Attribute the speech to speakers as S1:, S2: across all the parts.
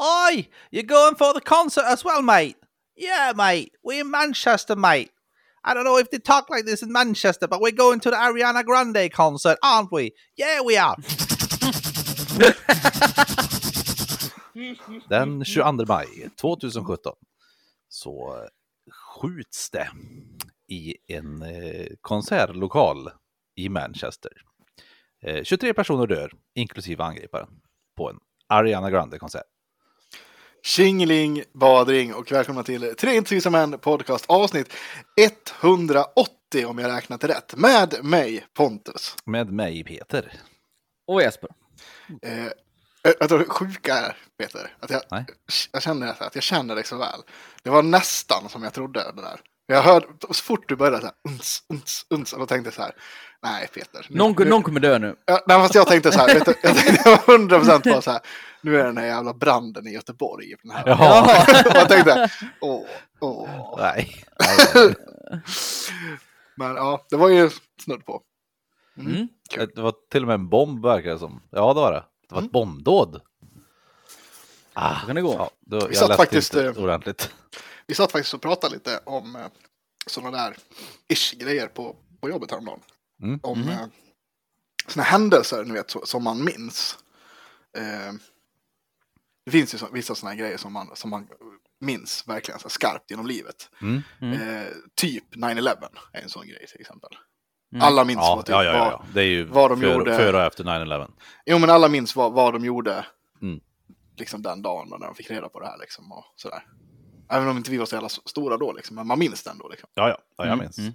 S1: Oi, you're going for the concert as well, mate? Yeah, mate. We're in Manchester, mate. I don't know if they talk like this in Manchester, but we're going to the Ariana Grande concert, aren't we? Yeah, we are. Den 22 maj 2017 så eh, skjuts det i en eh, konsertlokal i Manchester. Eh, 23 personer dör, inklusive angriparen, på en Ariana Grande-konsert.
S2: Tjingeling, badring och välkomna till Tre inte män podcast avsnitt 180 om jag räknat rätt. Med mig Pontus.
S1: Med mig Peter.
S3: Och Jesper.
S2: Eh, jag tror det sjuka är Peter, att jag,
S1: Nej.
S2: jag känner att jag känner dig så väl. Det var nästan som jag trodde det där. Jag hörde så fort du började så här, uns, uns, uns, och då tänkte jag så här, nej Peter. nu-
S3: Någon,
S2: nu-
S3: någon kommer dö nu.
S2: Ja, nej, fast jag tänkte så här, vet du, jag tänkte hundra procent på så här, nu är den här jävla branden i Göteborg. Den här.
S1: Jaha.
S2: och jag tänkte, åh, åh.
S1: Nej. Nej.
S2: Men ja, det var ju snudd på.
S3: Mm.
S2: Kul.
S1: Det var till och med en bomb verkar det som. Ja, det var det. Det var ett bombdåd. Ah,
S3: Så kan det gå.
S1: ja, då, jag
S2: satt
S1: läste
S2: faktiskt,
S1: inte
S2: eh,
S1: ordentligt.
S2: Vi satt faktiskt och pratade lite om eh, sådana där ish-grejer på, på jobbet häromdagen.
S1: Mm.
S2: Om eh, sådana händelser, ni vet, så, som man minns. Eh, det finns ju så, vissa sådana grejer som man, som man minns verkligen så skarpt genom livet.
S1: Mm.
S2: Eh, typ 9-11 är en sån grej till exempel.
S3: Mm.
S2: Alla minns
S1: Ja,
S2: vad, typ,
S1: ja, ja, ja. Det är ju
S2: vad de
S1: före,
S2: gjorde.
S1: före och efter 9-11.
S2: Jo, men alla minns vad, vad de gjorde
S1: Mm.
S2: liksom den dagen när de fick reda på det här. Liksom, och sådär. Även om inte vi var så jävla stora då, liksom, men man minns det ändå. Liksom.
S1: Ja, ja, ja jag
S3: Mm,
S1: minns.
S3: mm.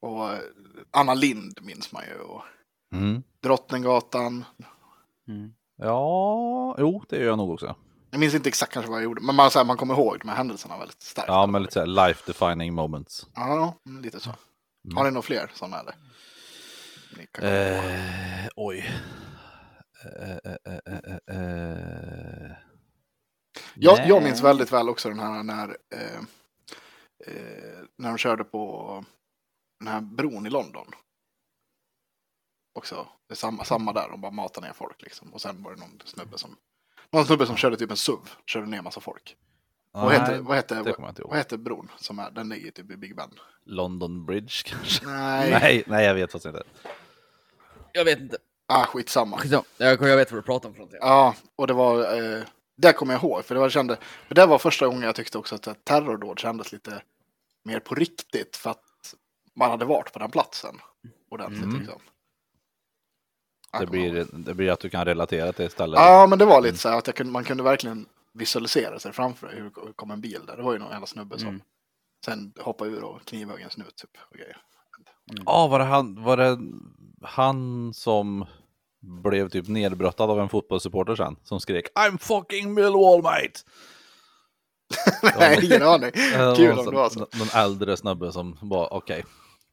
S2: Och eh, Anna Lind minns man ju. Och
S1: Mm.
S2: Drottninggatan.
S3: Mm.
S1: Ja, jo, det gör jag nog också.
S2: Jag minns inte exakt kanske vad jag gjorde, men man, så här, man kommer ihåg de här händelserna väldigt starkt.
S1: Ja, men lite så här life defining moments.
S2: Ja, mm, lite så. Har ni några fler sådana eller?
S1: Eh, oj. Eh, eh, eh, eh, eh.
S2: Jag, jag minns väldigt väl också den här när, eh, eh, när de körde på den här bron i London. Också, det är samma, samma där, de bara matar ner folk liksom. Och sen var det någon snubbe som, någon snubbe som körde typ en SUV, körde ner massa folk. vad, heter, vad, heter,
S1: det
S2: vad,
S1: inte ihåg.
S2: vad heter bron som är, den ligger typ i Big Ben?
S1: London Bridge kanske?
S2: Nej,
S1: Nej, nej, jag vet faktiskt inte.
S3: Jag vet inte.
S2: ah, skitsamma.
S3: Skitsamma. Jag, jag vet vad du pratar om för någonting.
S2: Ja, och det var, eh, det kommer jag ihåg, för det var, kände, för det var första gången jag tyckte också att terrordåd kändes lite mer på riktigt, för att man hade varit på den platsen ordentligt.
S1: Mm.
S2: Liksom.
S1: Det blir, det blir att du kan relatera till istället.
S2: Ja, men det var lite så här att jag kunde, man kunde verkligen visualisera sig framför dig, hur hur kom en bil där. Det var ju någon jävla snubbe som
S3: Mm.
S2: sen hoppade ur och knivhögg en snut typ. Grejer.
S1: Ja, var det han, var det han som blev typ nedbrottad av en fotbollssupporter sen? Som skrek I'm fucking Millwall mate!
S2: Nej, ingen aning. Kul om
S1: så-
S2: det var så.
S1: Någon äldre snubbe som bara okej,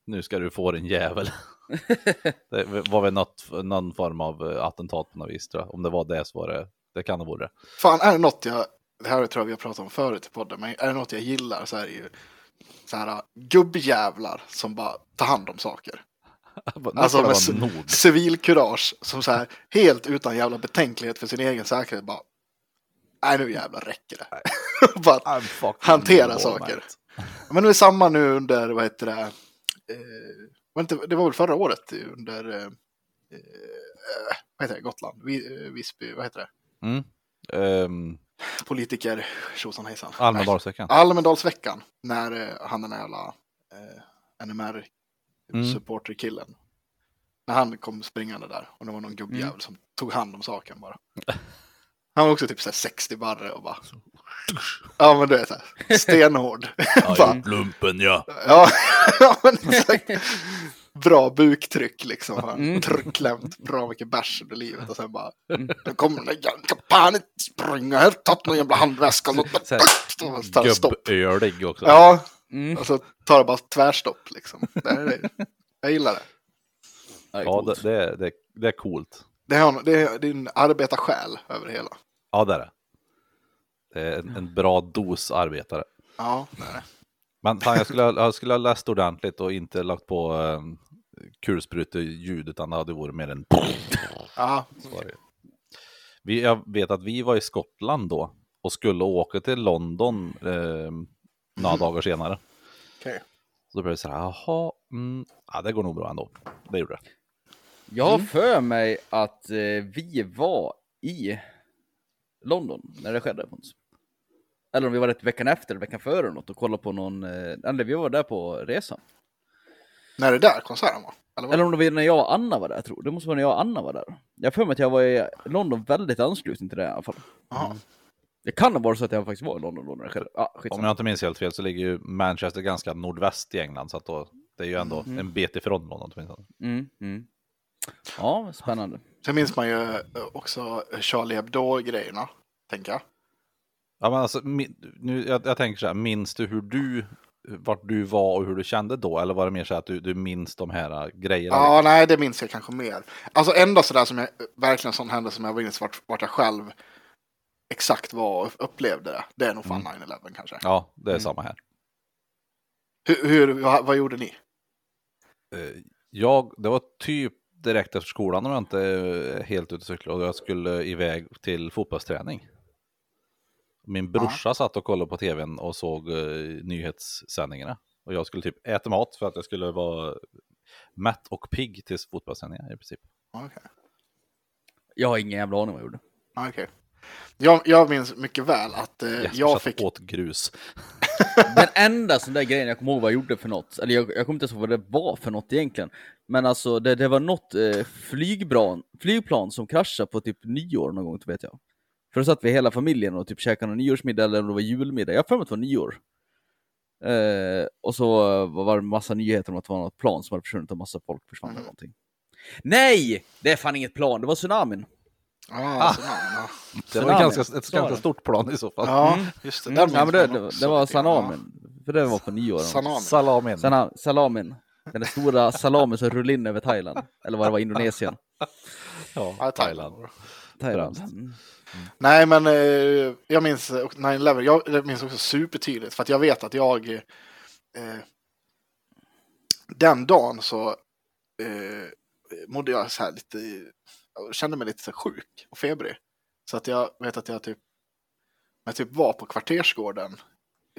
S1: nu ska du få din jävel. det var väl något, någon form av eh, attentat på något vis tror jag. Om det var det så var det, det kan det vara det.
S2: Fan, är det något jag, det här tror jag vi har pratat om förut i podden, men är det något jag gillar så är det ju så här gubbjävlar som bara tar hand om saker. Alltså med
S1: vara
S2: ci-
S1: nog.
S2: civilkurage som så här helt utan jävla betänklighet för sin egen säkerhet bara. Nej nu jävlar räcker det. bara hantera saker. Men det är samma nu under, vad heter det, eh, inte, det var väl förra året under, eh, eh, vad heter det, Gotland, eh, Visby, vad heter det,
S1: Mm. Ehm,
S2: politiker, tjosan hejsan.
S1: Almedalsveckan.
S2: Almedalsveckan, när eh, han den där jävla eh,
S1: Mm.
S2: NMR-supporterkillen, när han kom springande där och det var någon gubbjävel
S1: Mm.
S2: som tog hand om saken bara. Han var också typ så här 60 barre och bara, ja men du vet, stenhård. Bara,
S1: lumpen ja.
S2: Ja, ja men exakt. Bra buktryck liksom.
S3: Mm.
S2: Tryckklämt, bra mycket bärs under livet och sen bara. Nu kommer den där jävla kapanen springa här, tagit någon jävla handväska.
S1: Gubbölig också.
S2: Ja,
S3: Mm.
S2: och så tar det bara tvärstopp liksom. Det är, det. Jag gillar det.
S3: Ja, det
S1: Ja, det,
S3: coolt.
S1: det, är- det, det är coolt.
S2: Det är, det är, det är en arbetarsjäl över det hela.
S1: Ja, det är det. Det är en, en bra dos arbetare.
S2: Ja, det är det.
S1: Men fan, jag, skulle, ha- jag skulle ha läst ordentligt och inte lagt på kulspruteljud, utan det hade varit mer en...
S2: Ja.
S1: Vi, jag vet att vi var i Skottland då och skulle åka till London eh, några dagar senare.
S2: okej.
S1: Så då blev det så här, jaha, mm, ja, det går nog bra ändå. Det gjorde det.
S3: Jag har för mig att eh, vi var i London när det skedde. Eller om vi var rätt veckan efter eller veckan före eller något och kollade på någon, eh, eller vi var där på resan.
S2: När är det där konserten var? Eller?
S3: Eller om det var när jag och Anna var där, jag tror Det måste vara när jag och Anna var där. Jag har för mig att jag var i London väldigt ansluten till det i alla fall.
S2: Jaha.
S3: Det kan ha varit så att jag faktiskt var i London då när det skedde. Ja,
S1: Om jag inte minns helt fel så ligger ju Manchester ganska nordväst i England, så att då, det är ju ändå en bit ifrån London. åtminstone.
S3: Mm, mm. Ja, spännande.
S2: Sen minns man ju eh, också Charlie Hebdo-grejerna, tänker jag.
S1: Ja, men alltså, nu, jag, jag tänker så här, minns du hur du, vart du var och hur du kände då? Eller var det mer så här att du, du minns de här äh, grejerna?
S2: Ja, nej, det minns jag kanske mer. Alltså enda sådär som jag, verkligen sån händelse som jag minns vart, vart jag själv exakt och upplevde det. Det är nog fan 9-11 kanske.
S1: Ja, det är
S3: Mm.
S1: samma här.
S2: Hur, hur, vad, vad gjorde ni?
S1: Eh, Jag, det var typ direkt efter skolan om jag inte är helt ute och cyklade och jag skulle iväg till fotbollsträning. Min brorsa satt och kollade på tvn och såg eh, nyhetssändningarna. Och jag skulle typ äta mat för att jag skulle vara mätt och pigg till fotbollssändningar i princip.
S2: Okej.
S3: Jag har ingen jävla aning vad jag gjorde.
S2: Okej. Jag, jag minns mycket väl att eh, jag
S1: satt
S2: fick...
S1: åt grus.
S3: Den enda sån där grejen jag kommer ihåg vad jag gjorde för något, eller jag, jag kommer inte ens ihåg vad det var för något egentligen. Men alltså det, det var något eh, flygplan, flygplan som kraschade på typ nyår någon gång, vet jag. För då satt vi hela familjen och typ käkade någon nyårsmiddag eller om det var julmiddag. Jag har för mig att det var nyår. Eh, och så var det massa nyheter om att det var något plan som hade försvunnit och massa folk försvann eller
S2: Mhm.
S3: någonting. Nej! Det är fan inget plan, det var tsunamin.
S2: Ah, ja.
S1: Det var ganska, ett ganska
S3: det.
S1: stort plan i så fall.
S2: ja, just det.
S3: Mm. Ja, det, det, det var salamin. För det var på nyår.
S1: Salamin.
S3: Sana, salamin. Den stora salamin som rullade in över Thailand. Eller vad det var, Indonesien.
S1: Ja, Thailand.
S3: Thailand.
S1: Främst.
S3: Mm.
S2: Nej, men eh, jag minns eh, 9-11. Jag, minns också supertydligt för att jag vet att jag eh, den dagen så eh, mådde jag så här lite, kände mig lite så sjuk och febrig. Så att jag vet att jag typ, jag typ var på kvartersgården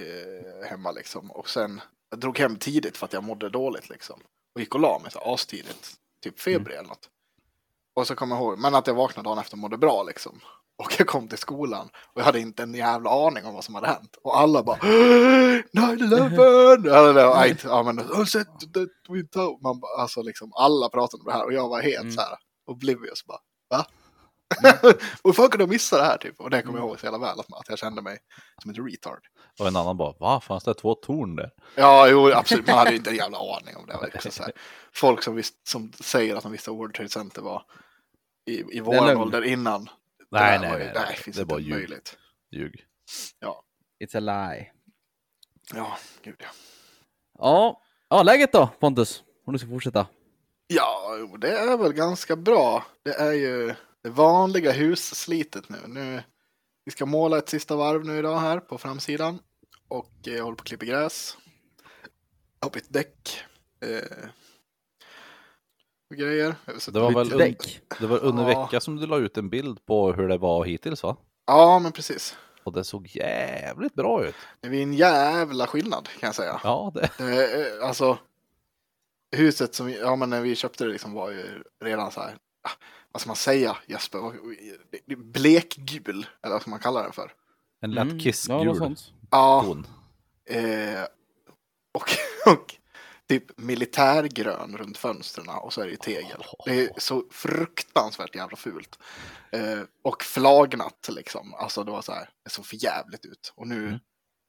S2: eh, hemma liksom och sen jag drog hem tidigt för att jag mådde dåligt liksom. Och gick och la mig så astidigt, typ febrig eller något. Och så kommer jag ihåg, men att jag vaknade dagen efter och mådde bra liksom. Och jag kom till skolan och jag hade inte en jävla aning om vad som hade hänt. Och alla bara 9-11! Eller det var, nej, ja men? Man bara, alltså liksom alla pratade om det här och jag var helt
S3: Mm.
S2: så här oblivious bara. Va? Hur fan kunde jag missa det här typ? Och det kommer jag ihåg så jävla väl att, jag kände mig som ett retard.
S1: Och en annan bara, va? Fanns det två torn där?
S2: Ja, jo, absolut. Man hade ju inte en jävla aning om det. var Liksom så här. Folk som, visst, som säger att de visste att World Trade Center var i, i vår ålder innan. Det
S1: Nej, nej,
S2: var ju-
S1: nej,
S2: nej,
S1: Det
S2: inte
S1: bara ljug.
S2: möjligt.
S1: Ljug.
S3: It's a lie.
S2: Ja, gud ja.
S3: Ja, ja läget då Pontus? Om du ska fortsätta.
S2: Ja, det är väl ganska bra. Det är ju det vanliga husslitet nu. nu. Vi ska måla ett sista varv nu idag här på framsidan. Och eh, jag håller på att klippa gräs. Har bytt däck. Eh, och grejer.
S1: Det var väl un- det var under
S2: Ja.
S1: vecka som du la ut en bild på hur det var hittills va?
S2: Ja, men precis.
S1: Och det såg jävligt bra ut.
S2: Det är en jävla skillnad kan jag säga.
S1: Ja, det,
S2: Det, eh, alltså, huset som ja, men när vi köpte det liksom var ju redan så här, ah, vad ska man säga Jesper, blekgul, eller vad ska man kalla den för?
S1: en lätt
S3: Mm,
S1: kissgul.
S2: Ja,
S1: ton.
S2: eh, och, och typ militärgrön runt fönstren och så är det ju tegel. Det är så fruktansvärt jävla fult. Eh, och flagnat liksom, alltså det var så här, det såg för jävligt ut. Och nu
S1: Mm.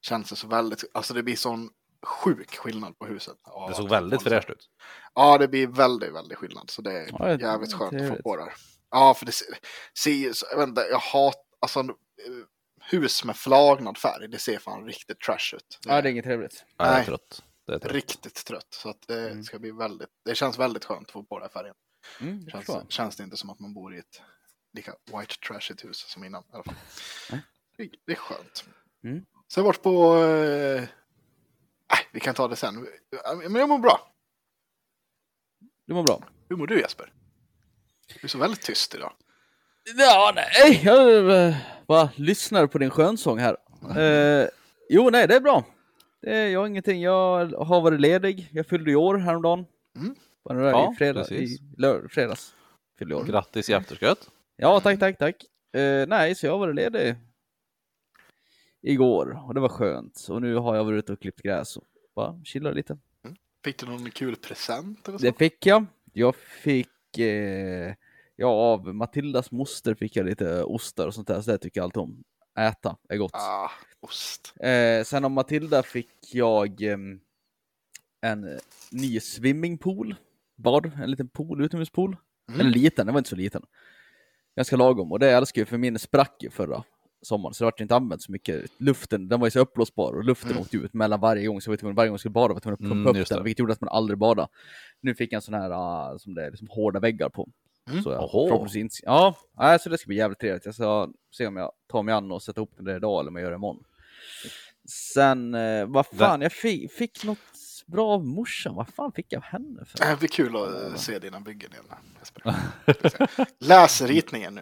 S2: känns det så väldigt, alltså det blir sån sjuk skillnad på huset.
S1: Det såg väldigt
S2: det
S1: fräscht ut.
S2: Ja, det blir väldigt, väldigt skillnad. Så det är
S3: Ja, det-
S2: jävligt skönt att få på det. här. Ja, för det ser, ser så- jag vet inte, jag hatar, alltså eh, hus med flagnad färg, det ser fan riktigt trash ut. Det
S3: Ja, det är inget trevligt.
S1: Är
S2: Nej.
S1: trött. Det är trött.
S2: riktigt trött. Så att det
S3: Mm.
S2: ska bli väldigt, det känns väldigt skönt att få på den här färgen.
S3: Mm, jag
S2: Känns, känns det inte som att man bor i ett lika white trashigt hus som innan i alla fall.
S3: Nej.
S2: Det, det är skönt.
S3: Mm.
S2: Så jag har varit på, eh, nej, vi kan ta det sen. Men jag mår bra.
S3: det var bra.
S2: Hur mår du Jesper? Du är så väldigt tyst idag.
S3: Ja, nej, jag eh, bara lyssnar på din skönsång här. Eh, jo, nej, det är bra. Det är, jag har ingenting, jag har varit ledig. Jag fyllde i år häromdagen.
S2: Mm.
S3: Var det där
S1: Ja,
S3: i fredag,
S1: precis.
S3: i lör, fredags? Fyllde år.
S1: Grattis i efterskott.
S3: Ja, tack, tack, tack. Eh, nej, så jag har varit ledig igår och det var skönt. Och nu har jag varit ute och klippt gräs och bara chillar lite.
S2: Fick du någon kul present eller så?
S3: Det fick jag. Jag fick, eh, ja av Matildas moster fick jag lite ostar och sånt där, så det tycker jag alltid om. Äta är gott.
S2: Ah, ost.
S3: Eh, sen av Matilda fick jag ehm, en eh, ny swimmingpool. Bad, en liten pool, utomhuspool.
S2: Mm.
S3: Eller liten, den var inte så liten. Ganska lagom och det älskar jag för min sprack ju förra sommaren så det vart inte använt så mycket. Luften, den var ju så uppblåsbar och luften
S2: Mm.
S3: åkte ut mellan varje gång så jag var tvungen, varje gång jag skulle bada var jag tvungen att pumpa
S1: Mm,
S3: upp den
S1: det.
S3: vilket gjorde att man aldrig badade. Nu fick jag en sån här ah, som det är liksom hårda väggar på.
S2: Mm.
S3: Så jag förhoppningsvis, ja, så det ska bli jävligt trevligt. Jag ska se om jag tar mig an och sätta ihop den där idag eller om jag gör det imorgon. Sen, eh, vad fan, jag fick, fick något bra av morsan. Vad fan fick jag av henne för?
S2: Det blir kul att eh, se dina byggen igen. Läs ritningen nu.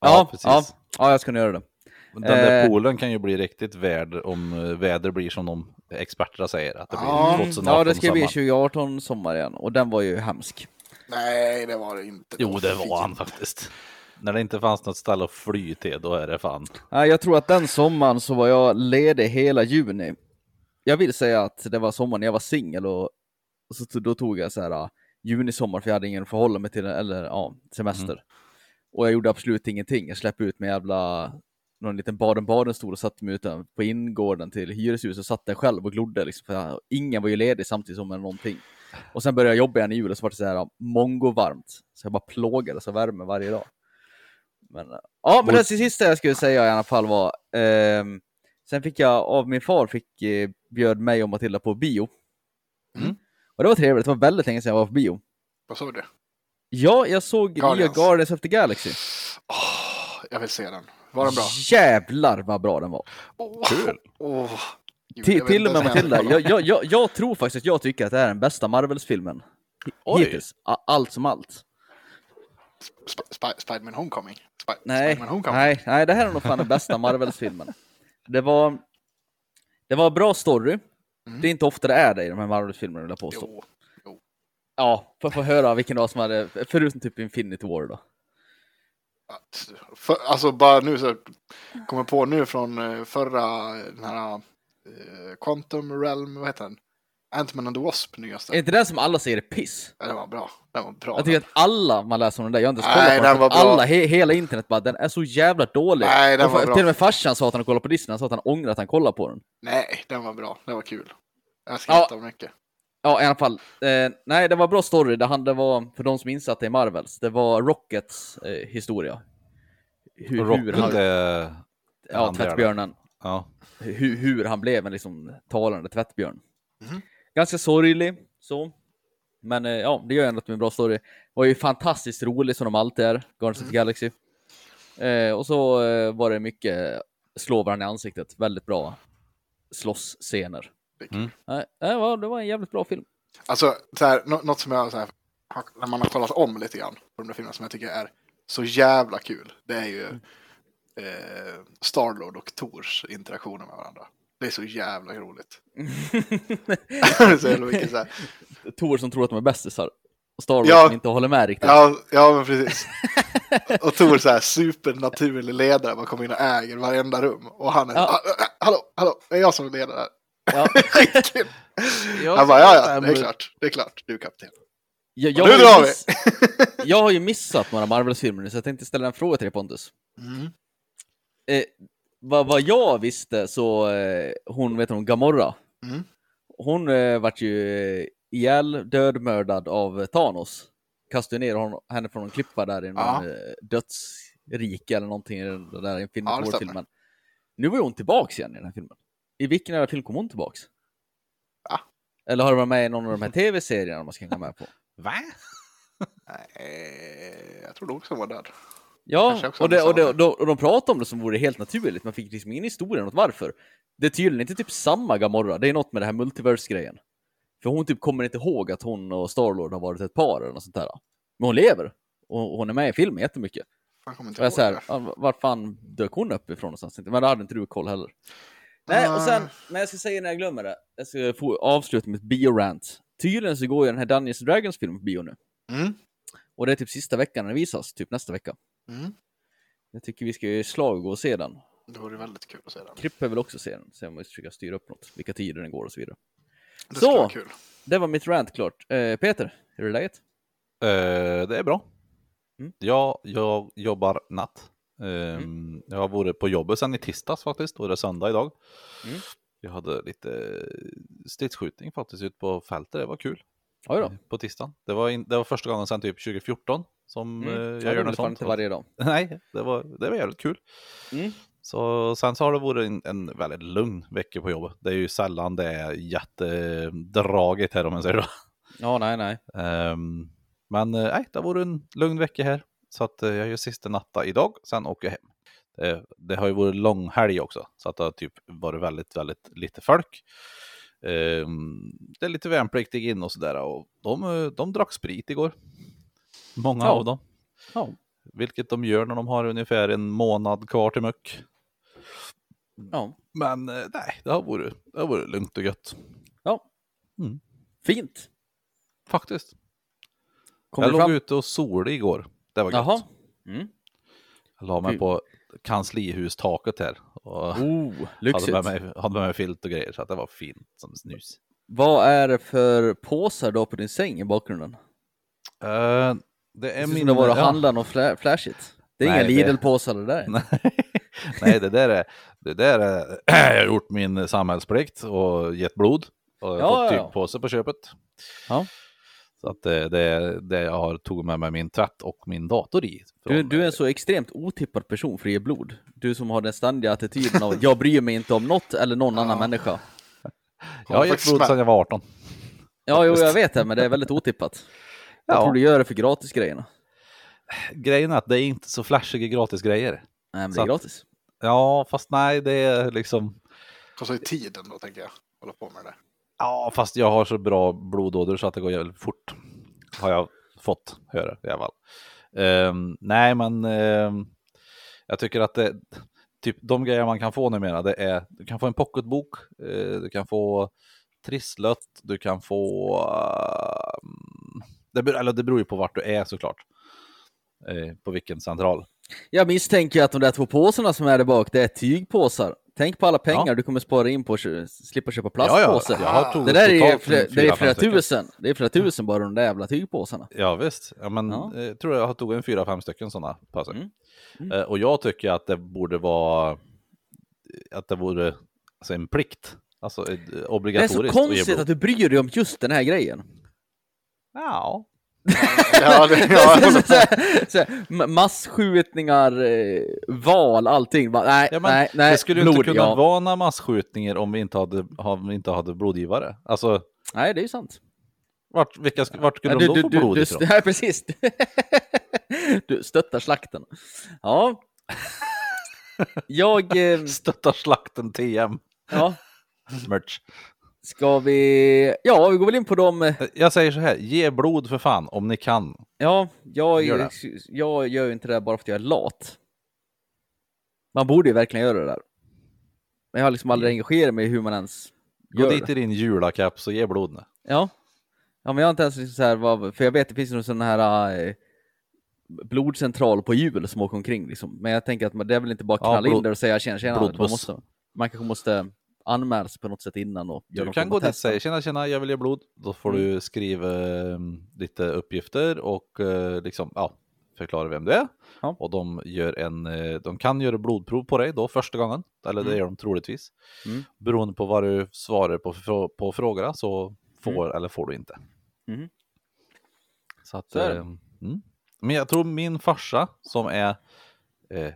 S3: Ja,
S1: precis.
S3: ja, ja, jag ska nog göra det.
S1: Den där
S3: Eh.
S1: poolen kan ju bli riktigt värd om eh, väder blir som de experterna säger. Att det blir
S2: Ja,
S1: 2018
S3: Ja, det ska bli
S1: sommar.
S3: 2018 sommar igen och den var ju hemsk.
S2: Nej, det var det inte.
S1: Jo, det var han faktiskt. När det inte fanns något ställe att fly till, då är det fan.
S3: Nej, jag tror att den sommaren så var jag ledig hela juni. Jag vill säga att det var sommaren jag var singel och, och så, då tog jag så här uh, junisommar för jag hade ingen förhålla mig till, eller ja, semester. Och jag gjorde absolut ingenting. Jag släppte ut med jävla någon liten baden-baden-stol och satte mig ute på ingården till hyreshuset och satt där själv och glodde liksom, för ingen var ju ledig samtidigt som eller någonting. Och sen började jag jobba igen i jul och så var det så här uh, mongo-varmt. Så jag bara plågades av värme varje dag. Men, uh, ja, men det sista jag skulle säga i alla fall var ehm, Sen fick jag av min far, fick, eh, bjöd mig och Matilda på bio.
S2: Mm.
S3: Och det var trevligt, det var väldigt länge sedan jag var på bio.
S2: Vad såg du?
S3: Ja, jag såg
S2: Guardians.
S3: nya Guardians of the Galaxy.
S2: Åh, jag vill se den. Var den bra?
S3: Jävlar vad bra den var.
S2: Åh,
S1: Kul.
S2: åh. Gud,
S3: Till, och med Matilda,
S2: jag
S3: jag, jag, jag, tror faktiskt att jag tycker att det är den bästa Marvels-filmen. Hittills. Allt som allt.
S2: Sp- Sp- Spiderman Homecoming. Sp-
S3: Nej,
S2: Spiderman Homecoming.
S3: nej, nej, det här är nog fan den bästa Marvels-filmen. Det var, det var bra story.
S2: Mm.
S3: Det är inte ofta det är det i de här Marvels-filmerna vill jag påstå.
S2: Jo, jo.
S3: Ja, för att få höra vilken dag som hade, förutom typ Infinity War då.
S2: Att- För, alltså bara nu så kommer på nu från eh, förra den här eh, Quantum Realm, vad heter den? Ant-Man and the Wasp nyaste.
S3: Är inte den som alla säger är piss?
S2: Ja, den var bra. Den var bra.
S3: Jag tycker att alla man läser om den där, jag har inte ens kollat på
S2: den var bra.
S3: alla, he, hela internet bara, den är så jävla dålig.
S2: Nej, den
S3: Och
S2: var
S3: för-
S2: bra.
S3: Till och med farsan sa att han kollade på Disney, han sa att han ångrar att han kollade på den.
S2: Nej, den var bra. Den var kul. Jag skrattade mycket.
S3: Ja, i alla fall. Eh, nej, det var bra story. Det, han, det var, för de som är insatta i Marvels, det var Rockets eh, historia. Hur, hur han,
S1: är...
S3: ja, tvättbjörnen.
S1: Ja.
S3: Hur, hur han blev en liksom talande tvättbjörn.
S2: Mhm.
S3: Ganska sorglig, så. Men eh, ja, det gör ändå att det är en bra story. Var ju fantastiskt rolig som de alltid är, Guardians of the Galaxy. Eh, och så eh, var det mycket slå varandra i ansiktet. Väldigt bra slåssscener.
S2: Det kul.
S1: Mm.
S3: Nej, det var, det var en jävligt bra film.
S2: Alltså, så här, nå- något som jag så här, när man har kollat om lite grann på de där filmerna som jag tycker är så jävla kul. Det är ju eh, Starlord och Tors interaktioner med varandra. Det är så jävla roligt. så jävla mycket så här.
S3: Tor som tror att de är bästisar. Och Star Wars
S2: Ja.
S3: som inte håller med riktigt.
S2: Ja, ja, men precis. Och Tor så här supernaturlig ledare, man kommer in och äger varenda rum. Och han är,
S3: Ja.
S2: "Ah, ah, hallå, hallå, det är jag som är ledare.
S3: Ja.
S2: Skitkul. Han bara, ja, ja, det är klart, det är klart, du är kapten.
S3: Jag, jag,
S2: nu drar vi!
S3: miss, jag har ju missat några Marvels-filmer nu, så jag tänkte ställa en fråga till dig Pontus.
S2: Mm.
S3: Eh, vad, vad jag visste så, eh, hon, vet hon, Gamorra,
S2: Mm.
S3: hon eh, vart ju ihjäl dödmördad av Thanos. Kastade ner hon, henne från en klippa där i någon
S2: Ja.
S3: eh, dödsrike eller någonting i den där
S2: Ja,
S3: War-filmen. Nu var ju hon tillbaks igen i den här filmen. I vilken jävla film kom hon tillbaks?
S2: Va?
S3: Eller har du varit med i någon av de här tv-serierna man ska hänga med på?
S1: Va?
S2: Nej, jag tror också var död.
S3: Ja, och, det, och, det, och, och de pratade om det som vore helt naturligt, man fick liksom ingen historia åt varför. Det är tydligen inte typ samma Gamorra, det är något med det här multiverse-grejen. För hon typ kommer inte ihåg att hon och Starlord har varit ett par eller något sånt där. Men hon lever. Och hon är med i filmen jättemycket.
S2: Jag kommer inte
S3: Och jag
S2: ihåg
S3: så här,
S2: det.
S3: "Ja, vart fan dök hon upp ifrån någonstans? Men det hade inte du koll heller. Nej, och sen, men jag ska säga när jag glömmer det. Jag ska få avsluta med ett biorant. Tydligen så går ju den här Dungeons Dragons film på bio nu.
S2: Mm.
S3: Och det är typ sista veckan den visas, typ nästa vecka.
S2: Mm.
S3: Jag tycker vi ska ju slag och gå och se den.
S2: Det vore väldigt kul att se den.
S3: Krippe vill också se den, se om vi försöker styra upp något, vilka tider den går och så vidare.
S2: Det
S3: Så!
S2: kul.
S3: Det var mitt rant klart. Eh, Peter, hur är läget?
S1: Eh, det är bra.
S3: Mm.
S1: Ja, jag jobbar natt. Ehm, Jag har varit på jobbet sedan i tisdags faktiskt, och det är söndag idag.
S3: Mm.
S1: Jag hade lite stridsskjutning faktiskt ute på fältet, det var kul.
S3: Oj då.
S1: På tisdagen. Det var, in, det var första gången sedan typ 2014 som
S3: Mm.
S1: eh,
S3: Ja,
S1: jag
S3: det
S1: gör något sånt.
S3: inte varje dag.
S1: Nej, det var, det var jävligt kul.
S3: Mm.
S1: Så sen så har det varit en, en väldigt lugn vecka på jobbet. Det är ju sällan det är jättedragigt här om man säger så.
S3: Ja, nej, nej.
S1: Ehm, men eh, nej, det har varit en lugn vecka här. Så att eh, jag gör sista natta idag, sen åker jag hem. Det, det har ju varit lång helg också, så att det har typ varit väldigt, väldigt lite folk. Ehm, det är lite värnpliktiga in och sådär och de, de drack sprit igår. Många
S3: Ja.
S1: av dem.
S3: Ja.
S1: Vilket de gör när de har ungefär en månad kvar till muck.
S3: Ja.
S1: Men eh, nej, det har varit, det har varit lugnt och gött.
S3: ja.
S1: Mm.
S3: Fint.
S1: Faktiskt.
S3: Kom
S1: jag låg
S3: fram?
S1: ute och solade igår. Det var gött.
S3: Mm.
S1: Jag la mig på kanslihustaket här. Och
S3: Oh,
S1: hade,
S3: lyxigt.
S1: med mig, hade med mig filt och grejer så att det var fint som snus.
S3: Vad är det för påsar du har på din säng i bakgrunden?
S1: Uh, det är
S3: Det ser ut som
S1: min...
S3: du var
S1: ja.
S3: handlade något fla- flashigt. Det är
S1: Nej,
S3: inga
S1: det-
S3: Lidl-påsar det där.
S1: Nej, det där är... Det där är jag har gjort min samhällsplikt och gett blod. Och
S3: Ja,
S1: fått
S3: ja,
S1: tygpåse på köpet.
S3: Ja.
S1: Så att det, det är det jag har tagit med mig min tvätt och min dator i.
S3: Du, du är en så extremt otippad person för att ge blod. Du som har den ständiga attityden av jag bryr mig inte om något eller någon annan människa.
S1: Jag har gett blod sedan jag var 18.
S3: Ja, jo, jag vet det, men det är väldigt otippat. Jag
S1: Ja.
S3: tror du gör det för gratisgrejerna.
S1: Grejen är att det är inte så flashiga gratis grejer.
S3: Nej, men det
S1: Så
S3: är
S1: att-
S3: gratis.
S1: Ja, fast nej, det är liksom...
S2: Kostar ju tiden då, tänker jag. Hålla på med det.
S1: Ja, fast jag har så bra blodådror så att det går jävligt fort. Har jag fått höra i alla fall. Um, nej, men um, jag tycker att det, typ de grejer man kan få numera, det är, du kan få en pocketbok, uh, du kan få trisslott, du kan få, Uh, det, beror, eller det beror ju på vart du är såklart. uh, på vilken central.
S3: Jag misstänker att de där två påsarna som är där bak, det är tygpåsar. Tänk på alla pengar
S1: Ja.
S3: du kommer spara in på att slippa köpa
S1: Ja, ja, jag tagit
S3: Det där är flera, det är flera tusen. Det är flera tusen bara de där jävla tygpåsarna.
S1: Ja visst, ja, men
S3: Ja.
S1: eh, tror jag har tagit en fyra, fem stycken sådana påsar.
S3: Mm. Mm.
S1: Eh, och jag tycker att det borde vara att det vore alltså, en plikt, alltså eh,
S3: Det är
S1: obligatoriskt
S3: så konstigt att du bryr dig om just den här grejen.
S1: Ja,
S2: Ja, det, ja, jag håller
S3: så
S2: på.
S3: här, så här, ma- massskjutningar, eh, val, allting. Bara, nej,
S1: ja men
S3: nej, nej.
S1: det skulle ju
S3: blod,
S1: inte kunna
S3: ja.
S1: vara några massskjutningar om vi inte hade, om vi inte hade blodgivare. Alltså,
S3: Nej, det är ju sant.
S1: vart, vilka, vart skulle
S3: Ja,
S1: de
S3: du,
S1: då
S3: du,
S1: få blod
S3: du,
S1: ifrån?
S3: Nej, precis. Du stöttar slakten. Ja. Jag... Eh,
S1: Stöttar slakten TM,
S3: ja,
S1: merch.
S3: Ska vi... Ja, vi går väl in på dem.
S1: Jag säger så här, ge blod för fan om ni kan.
S3: Ja, jag,
S1: Gör
S3: jag gör ju inte det bara för att jag är lat. Man borde ju verkligen göra det där. Men jag har liksom aldrig engagerat mig i hur man ens
S1: Gå
S3: gör
S1: dit
S3: det.
S1: i din julakaps och ge blod nu.
S3: Ja. Ja, men jag har inte ens liksom så här, för jag vet det finns någon sån här eh, blodcentral på jul som åker omkring liksom. Men jag tänker att man, det är väl inte bara
S1: Ja,
S3: knalla in
S1: blod-
S3: där och säga tjena tjena. Man, måste, man kanske måste anmäla sig på något sätt innan och
S1: Du kan gå dit och säga tjena tjena jag vill ge blod. Då får
S3: Mm.
S1: du skriva eh, lite uppgifter och eh, liksom ja, förklara vem du är.
S3: Ja.
S1: Och de, gör en, eh, de kan göra blodprov på dig då första gången. Eller det
S3: Mm.
S1: gör de troligtvis.
S3: Mm.
S1: Beroende på vad du svarar på, på frågorna så får eller får du inte.
S3: Mhm.
S1: Så att,
S3: Så det.
S1: eh, mm. Men jag tror min farsa som är, eh,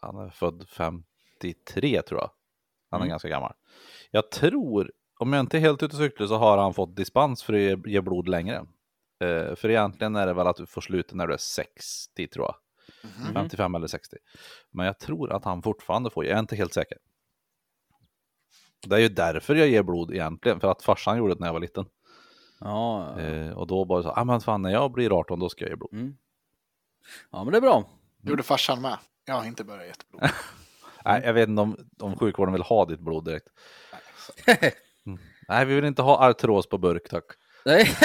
S1: han är född 53 tror jag. Han är
S3: Mm.
S1: ganska gammal. Jag tror, om jag inte är helt ute och cyklar så har han fått dispens för att ge, ge blod längre. Eh, för egentligen är det väl att du får sluta när du är 60 tror jag.
S2: Mhm.
S1: 55 eller 60. Men jag tror att han fortfarande får, jag är inte helt säker. Det är ju därför jag ger blod egentligen, för att farsan gjorde det när jag var liten.
S3: Ja, ja.
S1: Eh, och då bara så, ah, men fan när jag blir 18 då ska jag ge blod.
S3: Mm. ja men det är bra.
S2: Gjorde farsan med. Jag har inte börjat gett blod.
S1: Nej, jag vet inte om, om sjukvården vill ha ditt blod direkt. Nej, vi vill inte ha artros på burk tack.
S3: Nej.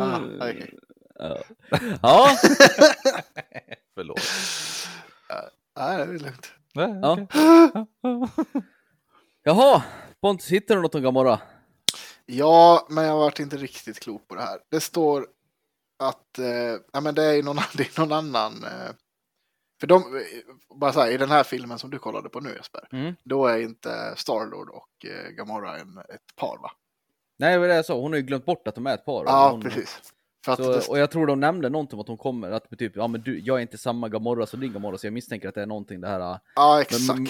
S2: Ah,
S3: ja. ja.
S1: Förlåt.
S2: Nej, det är lugnt.
S1: Nej,
S3: Ja. Jaha, Pontus, hittar du något om Gamora?
S2: Ja, men jag har varit inte riktigt klok på det här. Det står att eh, ja, men det är någon, det är någon annan. Eh, för de, bara så här, i den här filmen som du kollade på nu Jesper,
S3: Mm.
S2: då är inte Starlord och eh, Gamora en, ett par va?
S3: Nej, det var det jag sa. Hon har ju glömt bort att de är ett par.
S2: Ja,
S3: hon,
S2: precis.
S3: Så,
S2: det,
S3: och jag tror de nämnde någonting om att hon kommer, att typ, ja men du, jag är inte samma Gamora som din Gamora, så jag misstänker att det är någonting det här äh,
S2: ja,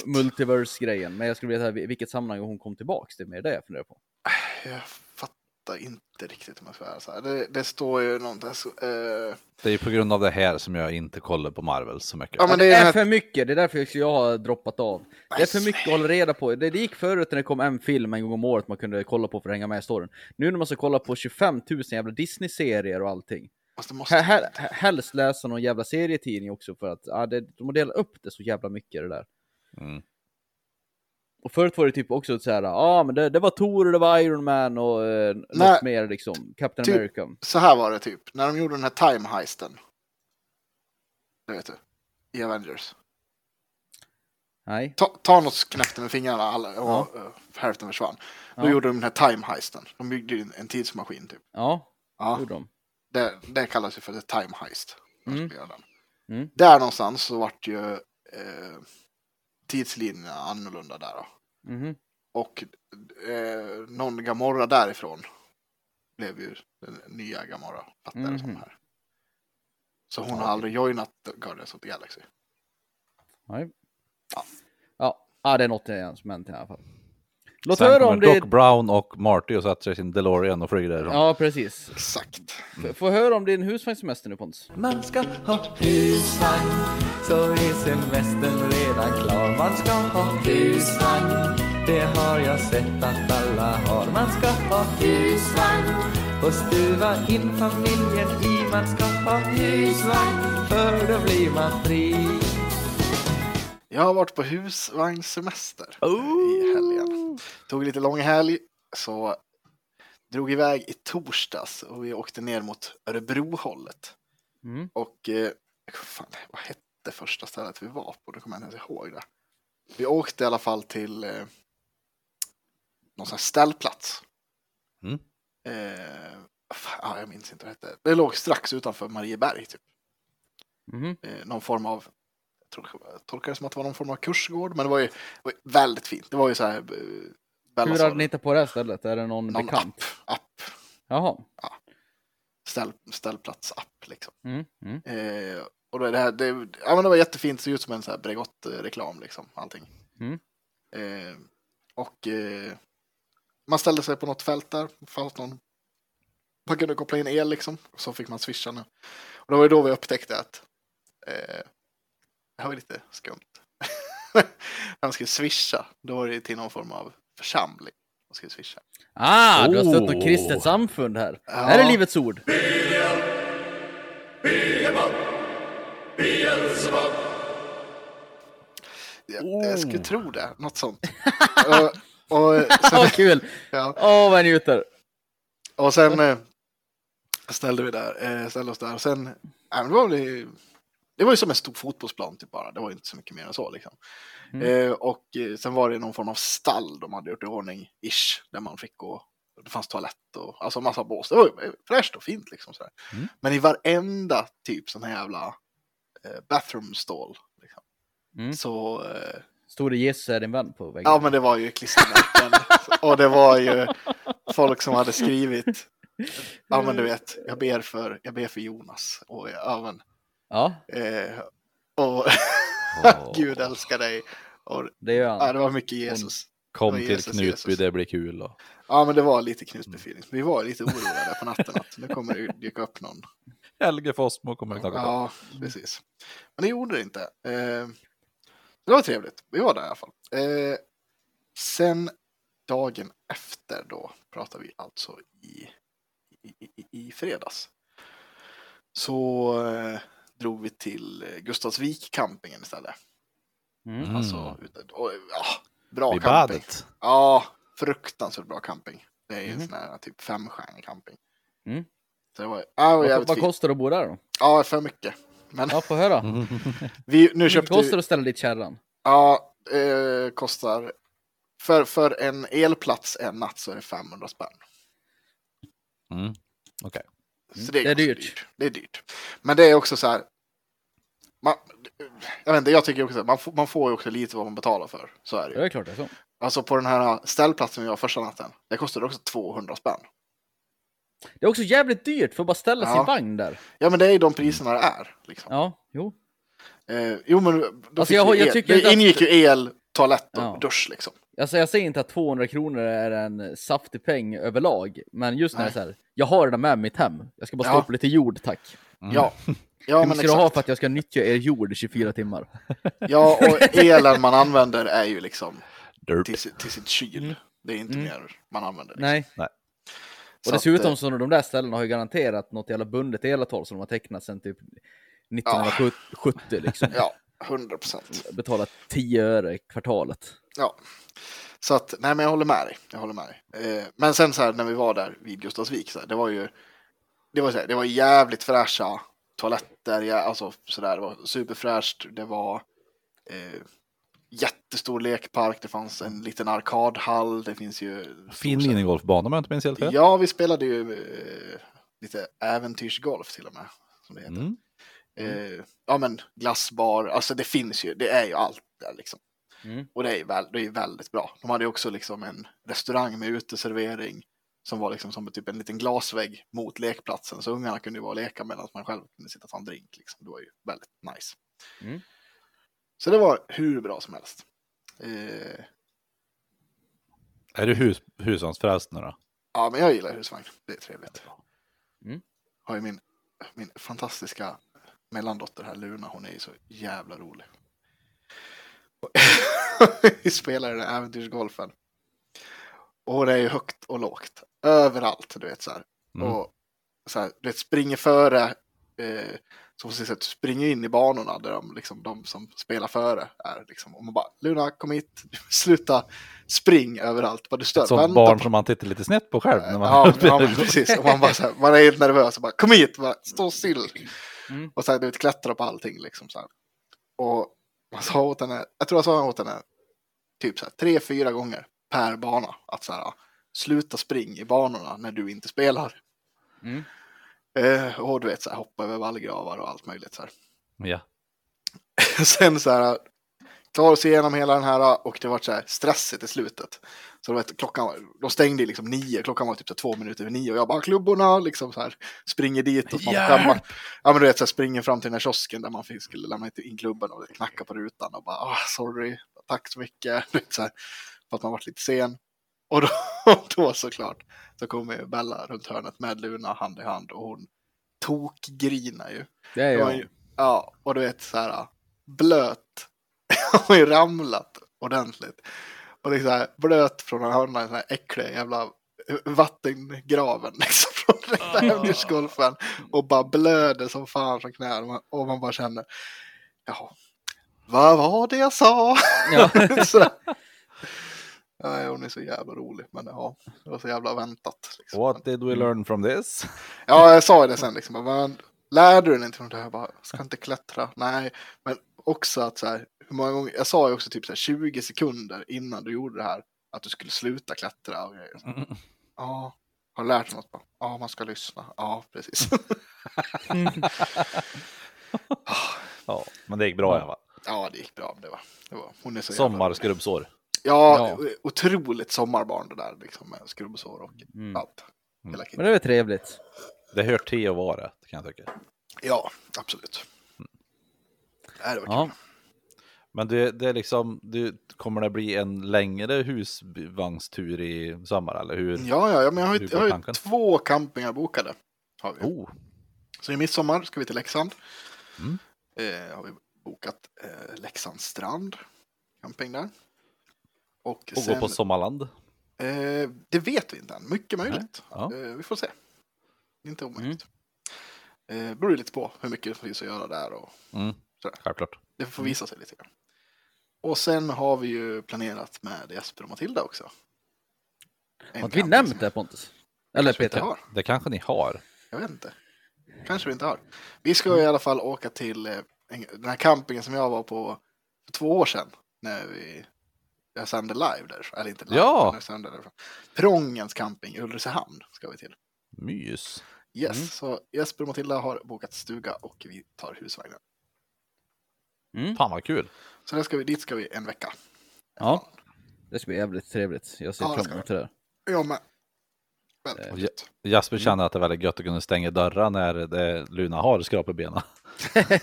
S3: multiverse-grejen. Men jag skulle vilja veta vilket sammanhang hon kom tillbaks, det är mer det jag funderar på.
S2: Jag fattar inte riktigt om jag ska vara så här. Det, det står ju någonting. Så, eh,
S1: Det är på grund av det här som jag inte kollar på Marvel så mycket.
S2: Ja, men
S3: det,
S2: det är
S3: är
S2: den här-
S3: för mycket, det är därför jag jag har droppat av. Det är för mycket att hålla reda på. Det, det gick förut när det kom en film en gång om året man kunde kolla på för att hänga med i storyn. Nu när man ska kolla på 25 000 jävla Disney-serier och allting.
S2: Måste, måste,
S3: hel- Helst läsa någon jävla serietidning också för att ja, det, de har delat upp det så jävla mycket det där.
S1: Mm.
S3: Och förut var det typ också så här, ja ah, men det, det var Thor och det var Iron Man och eh,
S2: Nej.
S3: något mer liksom, Captain
S2: Typ-
S3: America.
S2: Så här var det typ, när de gjorde den här time heisten. Det vet du. I Avengers.
S3: Nej.
S2: Ta, Thanos knäppte med fingrarna alla, och
S3: Ja.
S2: eh, hälften försvann. Då
S3: Ja.
S2: gjorde de den här time heisten. De byggde en, en tidsmaskin typ.
S3: Ja,
S2: Ja,
S3: gjorde de.
S2: det, det kallas ju för the time heist.
S3: Mm. Mm.
S2: Där någonstans så vart ju eh, tidslinjerna annorlunda där. Då.
S3: Mhm.
S2: Och eh, någon Gamorra därifrån blev ju den nya Gamorra, fattar det som
S3: Mhm.
S2: här. Så hon har aldrig joinat Guardians of the Galaxy.
S3: Nej.
S2: Ja.
S3: Ja. det är något som hänt i alla fall. Låt
S1: Sen
S3: höra om det...
S1: Doc Brown och Marty och sätter sig i sin DeLorean och flyger därifrån.
S3: Ja, precis.
S2: Exakt.
S3: F- Få höra om din husvagnssemester nu Pontus.
S4: Man ska ha husvagn så är semestern redan klar. Man ska ha husvagn, det har jag sett att alla har. Man ska ha husvagn och stuva in familjen i. Man ska ha husvagn för då blir man fri.
S2: Jag har varit på husvagnssemester i helgen. Tog lite lång helg, så drog iväg i torsdags och vi åkte ner mot Örebro-hållet.
S3: Mm.
S2: Och eh, fan, vad hette första stället vi var på? Det kommer jag inte ens ihåg det. Vi åkte i alla fall till eh, någon sån här ställplats.
S1: Mm.
S2: Eh, fan, ja, jag minns inte vad det hette. Det låg strax utanför Marieberg. Typ.
S3: Mhm.
S2: Eh, någon form av, tolkar det som att det var någon form av kursgård, men det var ju, det var ju väldigt fint. Det var ju så här. Eh,
S3: Hur hade ni hittat på det här stället? Är det någon,
S2: någon
S3: bekant?
S2: app, app
S3: Jaha.
S2: ställ, ställplats-app liksom.
S3: Mm. Mm.
S2: Eh, och det, här, det, ja, men det var jättefint, det såg ut som en så här Bregott-reklam liksom, allting.
S3: Mm.
S2: Eh, och eh, man ställde sig på något fält där, fanns någon, man kunde koppla in el liksom, och så fick man swisha nu. Och det var ju då vi upptäckte att eh, det här var lite skumt. Man skulle swisha, då var det till någon form av församling. Man skulle swisha.
S3: Ah, du har stött
S1: Oh.
S3: något kristet samfund här.
S2: Ja.
S3: Är det Livets Ord?
S2: Jag,
S3: Oh.
S2: jag skulle tro det, något sånt. och, och, så,
S3: Vad kul!
S2: ja.
S3: Åh, vad jag njuter.
S2: Och sen eh, ställde vi där, eh, ställde oss där och sen, men det var väl, det var ju som en stor fotbollsplan typ bara, det var inte så mycket mer än så liksom.
S3: Mm.
S2: Eh, och eh, sen var det någon form av stall de hade gjort i ordning, ish, där man fick gå, det fanns toalett och alltså massa bås, det var ju fräscht och fint liksom sådär.
S1: Mm.
S2: Men i varenda typ sån här jävla eh, bathroom stall, liksom,
S3: Mm.
S2: så eh,
S3: Stod det Jesus är din vän på väggen?
S2: Ja, men det var ju klistermärken. och det var ju folk som hade skrivit. Ja, men du vet, jag ber för, jag ber för Jonas. Och, ja, men,
S3: Ja,
S2: eh, och. Gud älskar dig. Och,
S3: det gör
S2: ja,
S3: han.
S2: det var mycket Jesus.
S1: Kom
S2: Och
S1: till
S2: Jesus,
S1: Knutby,
S2: Jesus.
S1: det blir kul. Och...
S2: Ja, men det var lite Knutby-feeling. Vi var lite oroliga på natten att nu kommer det dyka upp någon.
S1: Helge Fossmo kommer att knacka på.
S2: Ja, precis. Men det gjorde det inte. Eh, det var trevligt. Vi var där i alla fall. Eh, sen dagen efter då pratar vi alltså i, i, i, i fredags. Så eh, drog vi till eh, Gustavsvik campingen istället.
S3: Mm.
S1: Mm.
S2: Alltså, och, ja, bra
S1: Vid
S2: camping.
S1: badet.
S2: Ja, fruktansvärt bra camping. Det är ju en
S3: Mhm.
S2: sån här typ femstjärnig camping.
S3: Mm.
S2: Så det var, ja, det var
S3: Vad, vad kostar det att bo där då?
S2: Ja, för mycket. Men
S3: Ja, få höra.
S1: Mm.
S2: vi, nu köpte
S3: kostar det att ställa dit kärran?
S2: ja, eh, kostar, för, för en elplats en natt så är det 500 spänn.
S1: Mm.
S2: Så
S3: Det är
S2: ganska
S3: dyrt.
S2: Det är dyrt. Men det är också så här, man, jag vet inte, jag tycker också man, får, man får ju också lite vad man betalar för. Så är det
S3: Det
S2: ju.
S3: är klart det är så.
S2: Alltså på den här ställplatsen vi var första natten, det kostade också 200 spänn.
S3: Det är också jävligt dyrt för att bara ställa
S2: Ja.
S3: sin vagn där.
S2: Ja men det är ju de priserna det är. Liksom.
S3: Ja, jo.
S2: Eh, jo men då
S3: Alltså, jag jag
S2: el. det
S3: inte att-
S2: ingick ju el, toalett och
S3: Ja.
S2: dusch liksom.
S3: Alltså jag säger inte att 200 kronor är en saftig peng överlag, men just när det är
S2: Nej.
S3: så här, jag har det där med mitt hem. Jag ska bara stå
S2: Ja.
S3: på lite jord, tack.
S1: Mm.
S2: Ja, ja
S3: Hur
S2: men
S3: ska du ha
S2: exakt.
S3: för att jag ska nyttja er jord i 24 timmar?
S2: Ja och elen man använder är ju liksom
S1: Derp.
S2: till, sitt- till sitt kyl. Det är inte
S3: Mm.
S2: mer man använder. Liksom.
S3: Nej.
S1: Nej.
S2: Så
S3: Och dessutom
S2: att,
S3: så de där ställena har ju garanterat något jävla bundet elavtal som de har tecknat sedan typ 1970 liksom.
S2: eh, Ja, 100 procent.
S3: Betalat 10 öre i kvartalet.
S2: Ja. Så att, nej men jag håller med dig. Jag håller med dig. Eh, men sen så här när vi var där vid Gustavsvik, så här, det var ju det var, så här, det var jävligt fräscha toaletter, ja, alltså sådär, det var superfräscht, det var eh, jättestor lekpark, det fanns en liten arkadhall, det finns ju...
S1: Fin minigolfbana om jag inte minns helt fel.
S2: Ja, vi spelade ju eh, lite äventyrsgolf till och med, som det heter.
S1: Mm.
S2: Eh, ja men glassbar, alltså det finns ju, det är ju allt där liksom.
S3: Mm.
S2: Och det är ju väl, det är ju väldigt bra. De hade ju också liksom en restaurang med uteservering som var liksom som typ en liten glasvägg mot lekplatsen. Så ungarna kunde ju vara och leka medan man själv kunde sitta och ta en drink. Liksom. Det var ju väldigt nice.
S3: Mm.
S2: Så det var hur bra som helst. Eh,
S1: Är du hus, husvagnsfrälst nu då?
S2: ja, men jag gillar husvagn. Det är trevligt.
S3: Mm.
S2: Har ju min, min fantastiska mellandotter här, Luna, hon är ju så jävla rolig. Vi spelar den här äventyrsgolfen. Och hon är ju högt och lågt. Överallt, du vet så här.
S1: Mm.
S2: Och så här, du vet, springer före. Eh, så på så sätt springer in i banorna där de, liksom, de som spelar före är. Liksom. Och man bara, Luna kom hit, sluta spring överallt. Bara, du stör,
S1: Ett sånt
S2: vänta
S1: barn
S2: på-
S1: som man tittar lite snett på själv. När man
S2: Ja, ja men precis. Och man, bara så här, man är helt nervös och bara kom hit, bara, stå still.
S3: Mm.
S2: Och så här, du vet, klättra på allting liksom så här. Och man sa åt henne, jag tror jag sa åt henne typ så här, tre, fyra gånger per bana att så här, sluta spring i banorna när du inte spelar.
S3: Mm.
S2: Eh, och du vet så här, hoppa över vallgravar och allt möjligt så här.
S1: Ja.
S2: Sen så här, klarade sig igenom hela den här och det var så här stressigt i slutet. Så vet, klockan, de stängde liksom nio, klockan var typ så två minuter över nio och jag bara klubborna liksom så här springer dit och man
S1: Hjälp!
S2: skämma, ja men du vet så här, springer fram till den här kiosken där man fick, skulle lämna in klubben och knacka på rutan och bara ah, sorry, tack så mycket, så här, för att man varit lite sen. Och då, då såklart så kommer Bella runt hörnet med Luna hand i hand och hon tokgrinar ju.
S3: Det är jag.
S2: ju, ja, och du vet så här blöt. Har ju ramlat ordentligt. Och det är så här blöt från att hamna i den här äckliga jävla vattengraven liksom från den där äventyrsgolfen. Och bara blöder som fan från knäna. Och man- Och man bara känner, ja, vad var det jag sa?
S3: Ja.
S2: ja, hon är så jävla rolig, men ja, det var så jävla väntat. Liksom.
S1: What did we learn from this?
S2: Ja, jag sa det sen liksom. Men, lärde du dig inte från det här? Jag bara, ska inte klättra. Nej, men också att så här, hur många gånger, jag sa ju också typ så här 20 sekunder innan du gjorde det här att du skulle sluta klättra och grejer.
S1: Mm.
S2: Ja, har du lärt dig något? Ja, man ska lyssna. Ja, precis.
S1: Ja, men det gick bra i alla fall.
S2: ja, det gick bra. Det var, det var, hon är så
S1: Sommarskrubbsår.
S2: Ja,
S3: Ja.
S2: otroligt sommarbarn det där liksom med skrubbsår och
S3: Mm.
S2: allt. Hela
S3: Men det är trevligt.
S1: Det hör till att vara det, kan jag tycka.
S2: Ja, absolut. Nej, det var
S3: Ja.
S1: Men det, det är liksom, det, kommer det bli en längre husvagnstur i sommar eller hur?
S2: Ja, ja, ja, men jag har, jag har två campingar bokade. Har vi.
S1: Oh,
S2: Så i midsommar ska vi till Leksand.
S1: Mm.
S2: Eh, har vi bokat eh, Leksands strand. Camping där. Och,
S1: och
S2: sen,
S1: gå på Sommarland.
S2: Eh, det vet vi inte än. Mycket möjligt.
S1: Ja.
S2: Eh, vi får se. Inte omöjligt. Eh, beror lite på hur mycket det finns att göra där och
S1: Mm.
S2: Sådär.
S1: Självklart.
S2: det får visa sig lite grann. Och sen har vi ju planerat med Jesper och Matilda också. En
S3: Har vi nämnt det Pontus? Eller
S2: kanske
S3: Peter?
S2: har.
S1: Det kanske ni har.
S2: Jag vet inte. Kanske vi inte har. Vi ska i alla fall åka till eh, en- den här campingen som jag var på för två år sedan. När vi jag sände live där. Eller inte live,
S1: Ja.
S2: jag sände därifrån. Prångens camping i Ulricehamn ska vi till.
S1: Mys.
S2: Yes,
S3: Mm.
S2: så Jesper och Matilda har bokat stuga och vi tar husvagnen.
S3: Mm.
S1: Fan vad kul.
S2: Så där ska vi, dit ska vi en vecka.
S3: Ja, det ska bli jävligt trevligt. Jag ser
S2: Ja,
S3: fram
S2: ska
S3: emot det där.
S2: Jag med. Väldigt
S3: Eh.
S1: Jasper känner att det är väldigt gött att kunna stänga dörrar när det, Luna har skrap i benen.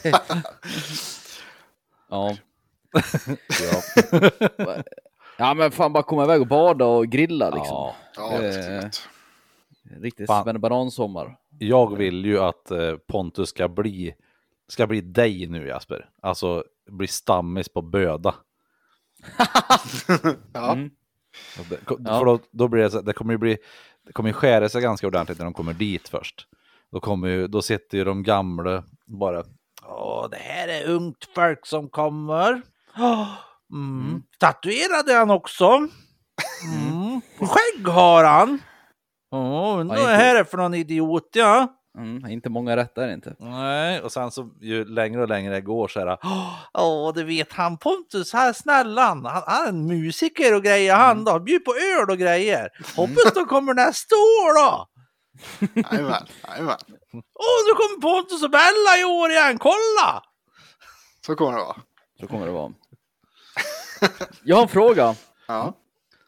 S3: Ja.
S1: Ja.
S3: ja, men fan bara komma iväg och bada och grilla liksom.
S1: ja.
S2: Ja, det är
S3: eh. Riktigt
S1: Fan.
S3: spännbanansommar.
S1: Jag vill ju att eh, Pontus ska bli, ska bli dig nu Jasper. Alltså bli stammis på böda.
S2: Ja,
S3: Mm.
S1: Det, för då, då blir det, så, det kommer ju bli, det kommer ju skära sig ganska ordentligt när de kommer dit först. Då, kommer ju, då sitter ju de gamla bara, åh det här är ungt folk som kommer. Åh, Mm. Tatuerade han också? Mm. Skägg har han. Åh, undrar
S3: Ja,
S1: vad det här är för någon idiot ja.
S3: Mm. Inte många rätt är det inte.
S1: Nej, och sen så ju längre och längre det går så är det, åh, det vet han Pontus, här snälla han, han han är en musiker och grejer han då, bjud på öl och grejer. Hoppas de kommer nästa år då.
S2: jajamän, jajamän.
S1: Åh, nu kommer Pontus och Bella i år igen, kolla!
S2: Så kommer det vara.
S3: Så kommer det vara. Jag har en fråga.
S2: Ja.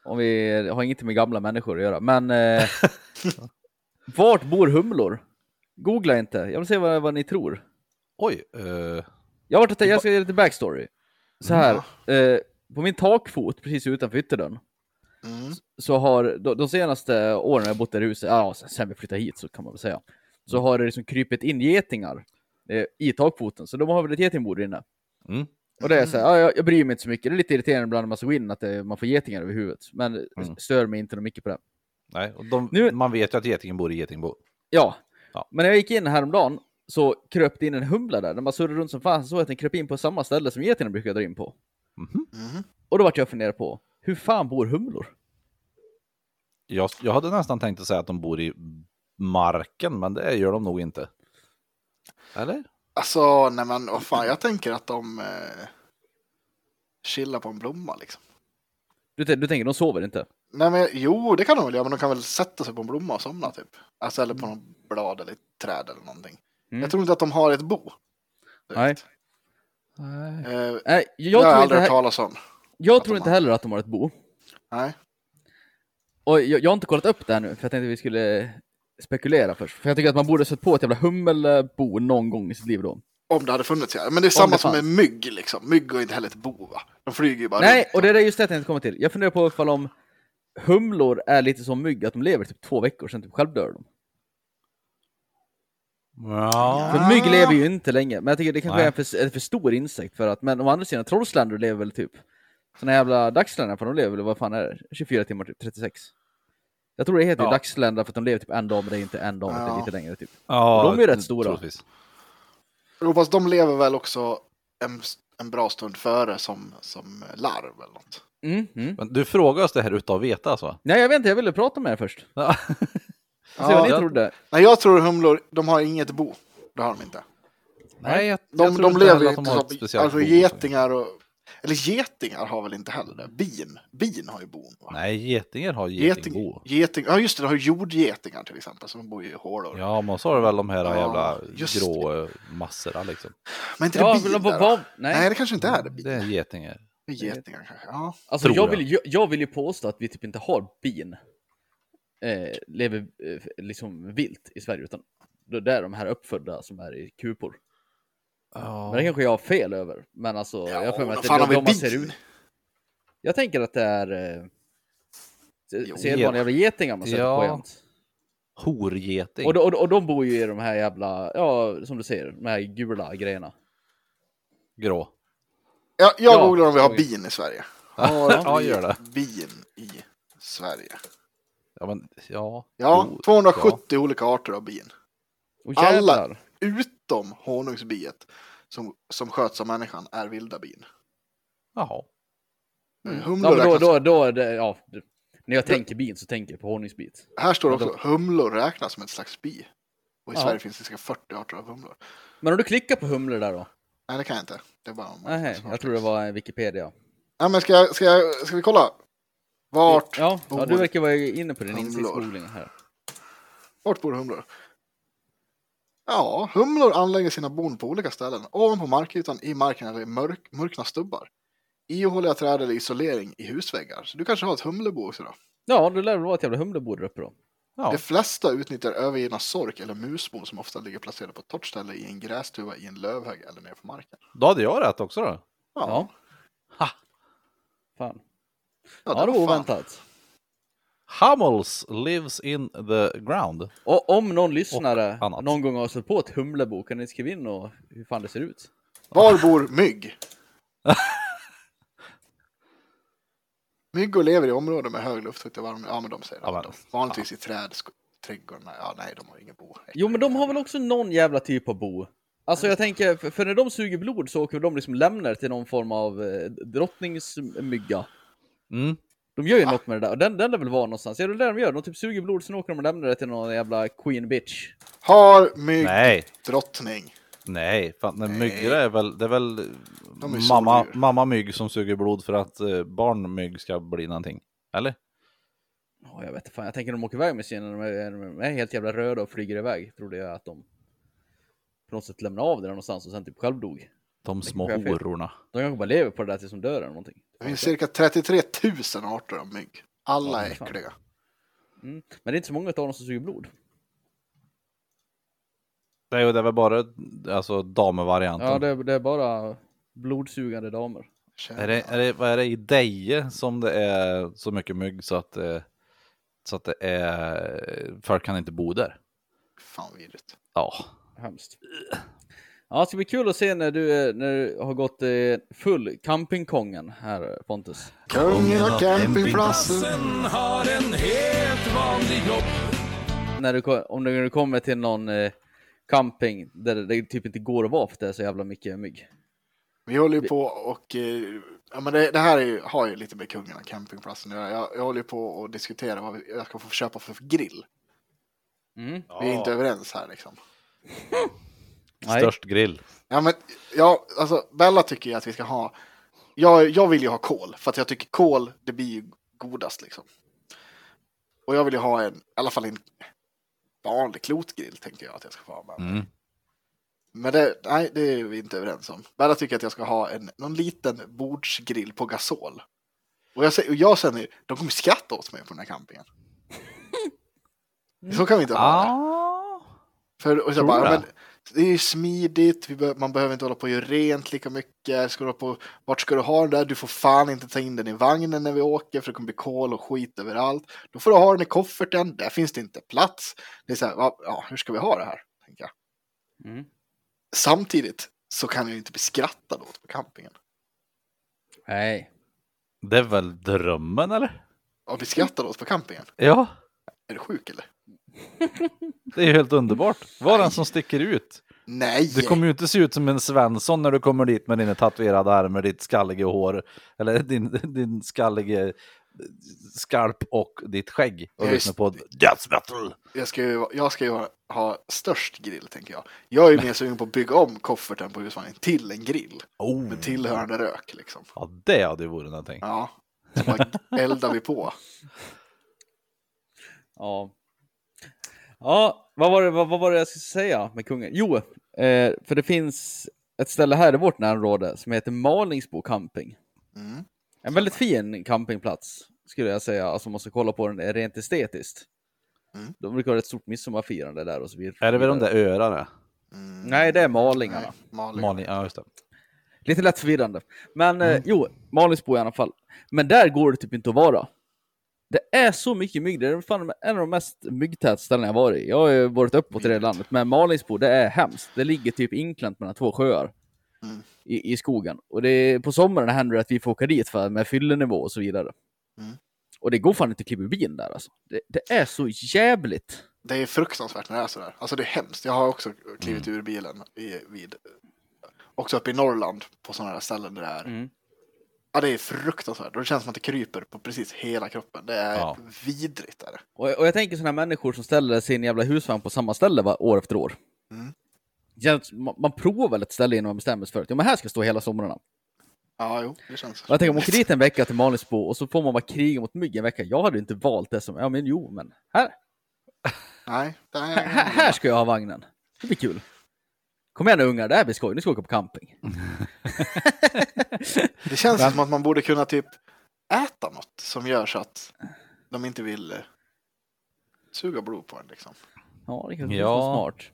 S3: Om vi har inget med gamla människor att göra, men eh, vart bor humlor? Googla inte, jag vill se vad, vad ni tror.
S1: Oj, eh,
S3: Jag, har varit, jag ska ge lite backstory. Så här, eh, på min takfot precis utanför ytterdörren
S2: Mm.
S3: så har de, de senaste åren när jag bott där i huset, ja sen- vi flyttade hit så kan man väl säga, så har det liksom krypit in getingar eh, i takfoten, så de har väl ett getingbord inne.
S1: mm,
S3: Och det är så här, ja, jag, jag bryr mig inte så mycket, det är lite irriterande ibland när man ska gå in att det, man får getingar över huvudet, men
S1: Mm.
S3: stör mig inte så mycket på det.
S1: nej, och de,
S3: Nu-
S1: man vet ju att getingen bor i getingbo.
S3: Ja.
S1: Ja.
S3: men när jag gick in häromdagen så kröp det in en humla där, när man surrade runt som fan så att den kröp in på samma ställe som getingarna brukar dra in på.
S1: Mhm.
S2: Mhm.
S3: Och då vart jag funderad på, hur fan bor humlor?
S1: Jag, jag hade nästan tänkt att säga att de bor i marken, men det gör de nog inte. Eller?
S2: Alltså, nej men vad fan, jag tänker att de eh, chillar på en blomma liksom.
S3: Du, du tänker, de sover inte?
S2: Nej men jo, det kan de väl göra, men de kan väl sätta sig på en blomma och somna typ. Alltså eller på någon blad eller ett träd eller någonting.
S3: Mm.
S2: Jag tror inte att de har ett bo.
S3: Nej.
S1: Nej.
S2: Eh,
S3: Nej,
S2: jag
S3: jag,
S2: har
S3: tror, inte,
S2: aldrig hört talas om.
S3: jag tror inte
S2: har.
S3: heller att de har ett bo.
S2: Nej.
S3: Och jag, jag har inte kollat upp det här nu, för jag tänkte vi skulle spekulera först. För jag tycker att man borde sett på ett jävla hummelbo någon gång i sitt liv då.
S2: Om det hade funnits ja. Men det är samma
S3: det
S2: som med mygg liksom. Mygg har inte heller ett bo va. De flyger ju bara
S3: Nej,
S2: runt.
S3: och det är just det jag tänkte komma till. Jag funderar på ifall om humlor är lite som mygg, att de lever typ två veckor, sen typ självdör de.
S1: Ja.
S3: För mygg lever ju inte länge, men jag tycker det kanske
S1: Nej.
S3: är en för, en för stor insekt för att, men å andra sidan, trollsländor lever väl typ såna jävla dagsländor, för de lever väl, vad fan är det, 24 timmar, typ 36? Jag tror det heter
S1: Ja.
S3: dagsländor för att de lever typ en dag, men det är inte en dag, det är
S2: Ja.
S3: lite längre typ.
S1: Ja,
S3: de är ju rätt stora.
S1: troligtvis.
S2: Jo, fast de lever väl också en, en bra stund före som, som larv eller något.
S3: Mm, mm.
S1: Men du frågar oss det här utan att veta alltså?
S3: Nej, jag vet inte, jag ville prata med er först.
S1: Ja.
S3: Se vad ni
S1: jag-
S3: trodde.
S2: Nej, jag tror humlor, de har inget bo. Det har de inte.
S1: Nej, jag,
S2: De,
S1: jag
S2: de
S1: inte
S2: lever ju
S1: att de
S2: inte
S1: har ett
S2: som,
S1: speciellt
S2: alltså
S1: bo.
S2: getingar och, eller getingar har väl inte heller det. Bin, bin har ju bon va?
S1: Nej, getingar har
S2: Geting,
S1: getingbo.
S2: geting, ja just det, de har jordgetingar till exempel som bor i hålor.
S1: Ja, men så har du väl de här
S2: Ja,
S1: jävla grå eh, massorna liksom.
S2: Men inte
S3: Ja,
S2: det bin
S3: nej.
S2: nej. det kanske inte är det bin.
S1: Det är getingar.
S2: Getingar kanske. Ja.
S3: Alltså, jag,
S1: jag.
S3: vill, jag, jag vill ju påstå att vi typ inte har bin, eh, lever eh, liksom vilt i Sverige, utan det är de här uppfödda som är i kupor.
S1: Ja.
S3: Men det kanske jag har fel över, men alltså,
S2: Ja,
S3: jag får mig att det är de man ser ut. Jag tänker att det är eh, sedvanliga jävla getingar man sätter
S1: Ja.
S3: på jämt.
S1: Horgeting.
S3: Och, de- och, och de bor ju i de här jävla, ja, som du säger, de här gula grejerna.
S1: Grå.
S2: Ja, jag
S3: Ja,
S2: googlar om vi har
S3: oj.
S2: bin i Sverige.
S1: Ja,
S2: Har vi
S1: gör det.
S2: bin i Sverige.
S1: Ja, men ja.
S2: Ja,
S1: Jo,
S2: 270 olika arter av bin.
S3: Och
S2: Alla-. Utom honungsbiet som, som sköts av människan är vilda bin.
S1: Jaha.
S3: Mm.
S2: Humlor
S3: Ja, då,
S2: räknas,
S3: då, då det, ja. det- När jag tänker bin så tänker jag på honungsbit.
S2: Här står
S3: Ja, då-
S2: också humlor räknas som ett slags bi. Och i
S3: Ja.
S2: Sverige finns det cirka 40 arter av humlor.
S3: Men om du klickar på humlor där då?
S2: Nej, det kan jag inte. Det är bara om man-
S3: Nej, jag tror det var Wikipedia.
S2: Ja, men ska, jag, ska, jag, ska vi kolla? Vart,
S3: Ja, ja, du
S2: bor-
S3: verkar vara inne på din
S2: Humlor.
S3: insiktsgoogling här.
S2: vart bor humlor? Ja, humlor anlägger sina bon på olika ställen. Ovanpå markytan, i marken eller i mörk, mörkna stubbar. Ihåliga träd eller isolering i husväggar. Så du kanske har ett humlebo också då?
S3: Ja, det lär väl vara ett jävla humlebo där uppe då.
S1: Ja.
S2: De flesta utnyttjar övergivna sork eller musbon som ofta ligger placerade på ett torrt ställe i en grästuva i en lövhög eller ner på marken.
S1: Då hade jag rätt också då.
S3: Ja.
S1: Ha.
S3: Fan.
S2: ja,
S3: Ja, det var oväntat.
S1: Hummels lives in the ground.
S3: Och om någon lyssnare någon gång har stött på ett humlebo, kan ni skriva in och hur fan det ser ut?
S2: Var bor mygg? Myggor lever i områden med hög luftfukt och varm... Ja, men de säger
S1: Ja,
S2: det.
S1: men-
S2: Vanligtvis i träd, trädgårdarna. Ja, nej, de har ingen bo.
S3: Jo, men de har väl också någon jävla typ av bo? Alltså jag tänker, för, för när de suger blod så åker de liksom lämnar till någon form av eh, drottningsmygga.
S1: Mm.
S3: De gör ju något med det där, och den, den lär väl vara någonstans. Är det det de gör? De typ suger blod, sen åker de och lämnar det till någon jävla queen bitch.
S2: Har mygg
S1: Nej,
S2: drottning?
S1: Nej. Fan, nej. Myggor är väl, det är väl
S2: De är
S1: mamma, mamma mygg som suger blod för att eh, barnmygg ska bli någonting. Eller?
S3: Ja, jag vet inte fan, jag tänker de åker iväg med sina, när de är, de är helt jävla röda och flyger iväg. Trodde jag att de på något sätt lämnar av det där någonstans och sen typ självdog.
S1: De små
S3: jag
S1: hororna.
S3: De kanske bara lever på det där tills de dör eller någonting.
S2: Det finns cirka 33 000 arter av mygg. Alla
S3: Ja,
S2: är äckliga.
S3: Mm. Men det är inte så många av dem som suger blod.
S1: Det är det är väl bara alltså damvarianten.
S3: Ja, det, det är bara blodsugande damer.
S1: Är det, är det, vad är det i Deje som det är så mycket mygg så att, eh, så att det är, folk kan inte bo där?
S2: Fan vidrigt.
S1: Ja,
S3: Hemskt. Ja, det ska bli kul att se när du, eh, när du har gått eh, full campingkongen här Pontus.
S2: Kungen av campingplatsen.
S5: har en helt vanlig kropp
S3: När du, om du kommer till någon eh, camping där det typ inte går att vara för det är så jävla mycket mygg.
S2: Vi håller ju på och... eh, Ja, men det, det här är ju, har ju lite med kungen av campingplatsen jag, jag håller ju på att diskutera vad vi, jag ska få köpa för grill.
S3: Mm.
S2: Vi är inte överens här liksom.
S1: Störst grill.
S2: Ja, men ja, alltså Bella tycker ju att vi ska ha. Jag, jag vill ju ha kol för att jag tycker kol, det blir ju godast liksom. Och jag vill ju ha en, i alla fall en vanlig klotgrill tänker jag att jag ska få ha med.
S1: Mm.
S2: Men det, nej, det är vi inte överens om. Bella tycker att jag ska ha en, någon liten bordsgrill på gasol. Och jag, säger, och jag känner, de kommer skratta åt mig på den här campingen. Så kan vi inte ha det.
S1: Ah.
S2: För, och så bara, men, det är ju smidigt, vi be, man behöver inte hålla på och göra rent lika mycket. Ska du på, vart ska du ha den där? Du får fan inte ta in den i vagnen när vi åker för det kommer bli kol och skit överallt. Då får du ha den i kofferten, där finns det inte plats. Det är så här, va- ja, hur ska vi ha det här? Tänker jag.
S3: Mm.
S2: Samtidigt så kan jag ju inte bli skrattad åt på campingen.
S3: Nej.
S1: Det är väl drömmen eller?
S2: Och bli skrattad åt på campingen?
S1: Ja,
S2: Är du sjuk eller?
S1: Det är ju helt underbart. Var den som sticker ut.
S2: Nej!
S1: Du kommer ju inte se ut som en Svensson när du kommer dit med dina tatuerade armar, ditt skalliga hår, eller din, din skalliga skalp och ditt skägg och lyssna på Death Metal.
S2: Jag ska ju, jag ska ju ha, ha störst grill tänker jag. Jag är ju mer sugen på att bygga om kofferten på husvagnen till en grill.
S1: Oh.
S2: Med tillhörande rök liksom.
S1: Ja, det hade ju varit någonting.
S2: Ja, så bara eldar vi på.
S3: Ja. Ja, vad var det, vad, vad var det jag skulle säga med kungen? Jo, eh, för det finns ett ställe här i vårt närområde som heter Malingsbo camping.
S2: Mm.
S3: En väldigt fin campingplats skulle jag säga, alltså man måste kolla på den rent estetiskt.
S2: Mm.
S3: De brukar ha ett stort midsommarfirande där och så vidare.
S1: Är det väl de där öarna?
S2: Mm.
S3: Nej, det är malingarna.
S2: Nej, Malin.
S1: Malin, ja just det.
S3: Lite lätt förvirrande. Men eh, jo, Malingsbo i alla fall. Men där går det typ inte att vara. Är så mycket mygg, det är fan en av de mest myggtäta ställen jag varit i. Jag har ju varit uppåt i det landet, men Malingsbo, det är hemskt. Det ligger typ inklämt mellan två sjöar
S2: Mm.
S3: i, i skogen. Och det är, på sommaren händer det att vi får åka dit för, med fyllenivå och så vidare.
S2: Mm.
S3: Och det går fan inte att kliva ur bilen där alltså. Det, det är så jävligt.
S2: Det är fruktansvärt när det är sådär. Alltså det är hemskt. Jag har också klivit
S3: Mm.
S2: ur bilen i, vid, också uppe i Norrland på sådana här ställen där det är. Ja, det är fruktansvärt. Och det känns som att det kryper på precis hela kroppen. Det är
S1: Ja.
S2: vidrigt. Är det.
S3: Och, och jag tänker sådana här människor som ställer sin jävla husvagn på samma ställe va, år efter år.
S2: Mm.
S3: Man, man provar väl ett ställe innan man bestämmer sig för att ja, men här ska jag stå hela somrarna.
S2: Ja, jo, det känns.
S3: Och jag tänker om man åker dit en vecka till Malingsbo och så får man bara kriga mot mygg en vecka. Jag hade inte valt det som, ja men jo, men här,
S2: Nej,
S3: här,
S2: är...
S3: här, här ska jag ha vagnen. Det blir kul. Kom igen nu ungar, det här blir skoj, nu ska vi åka på camping.
S2: Det känns som att man borde kunna typ äta något som gör så att de inte vill eh, suga blod på en. Liksom.
S3: Ja, det kanske
S1: Ja.
S3: ja. smart.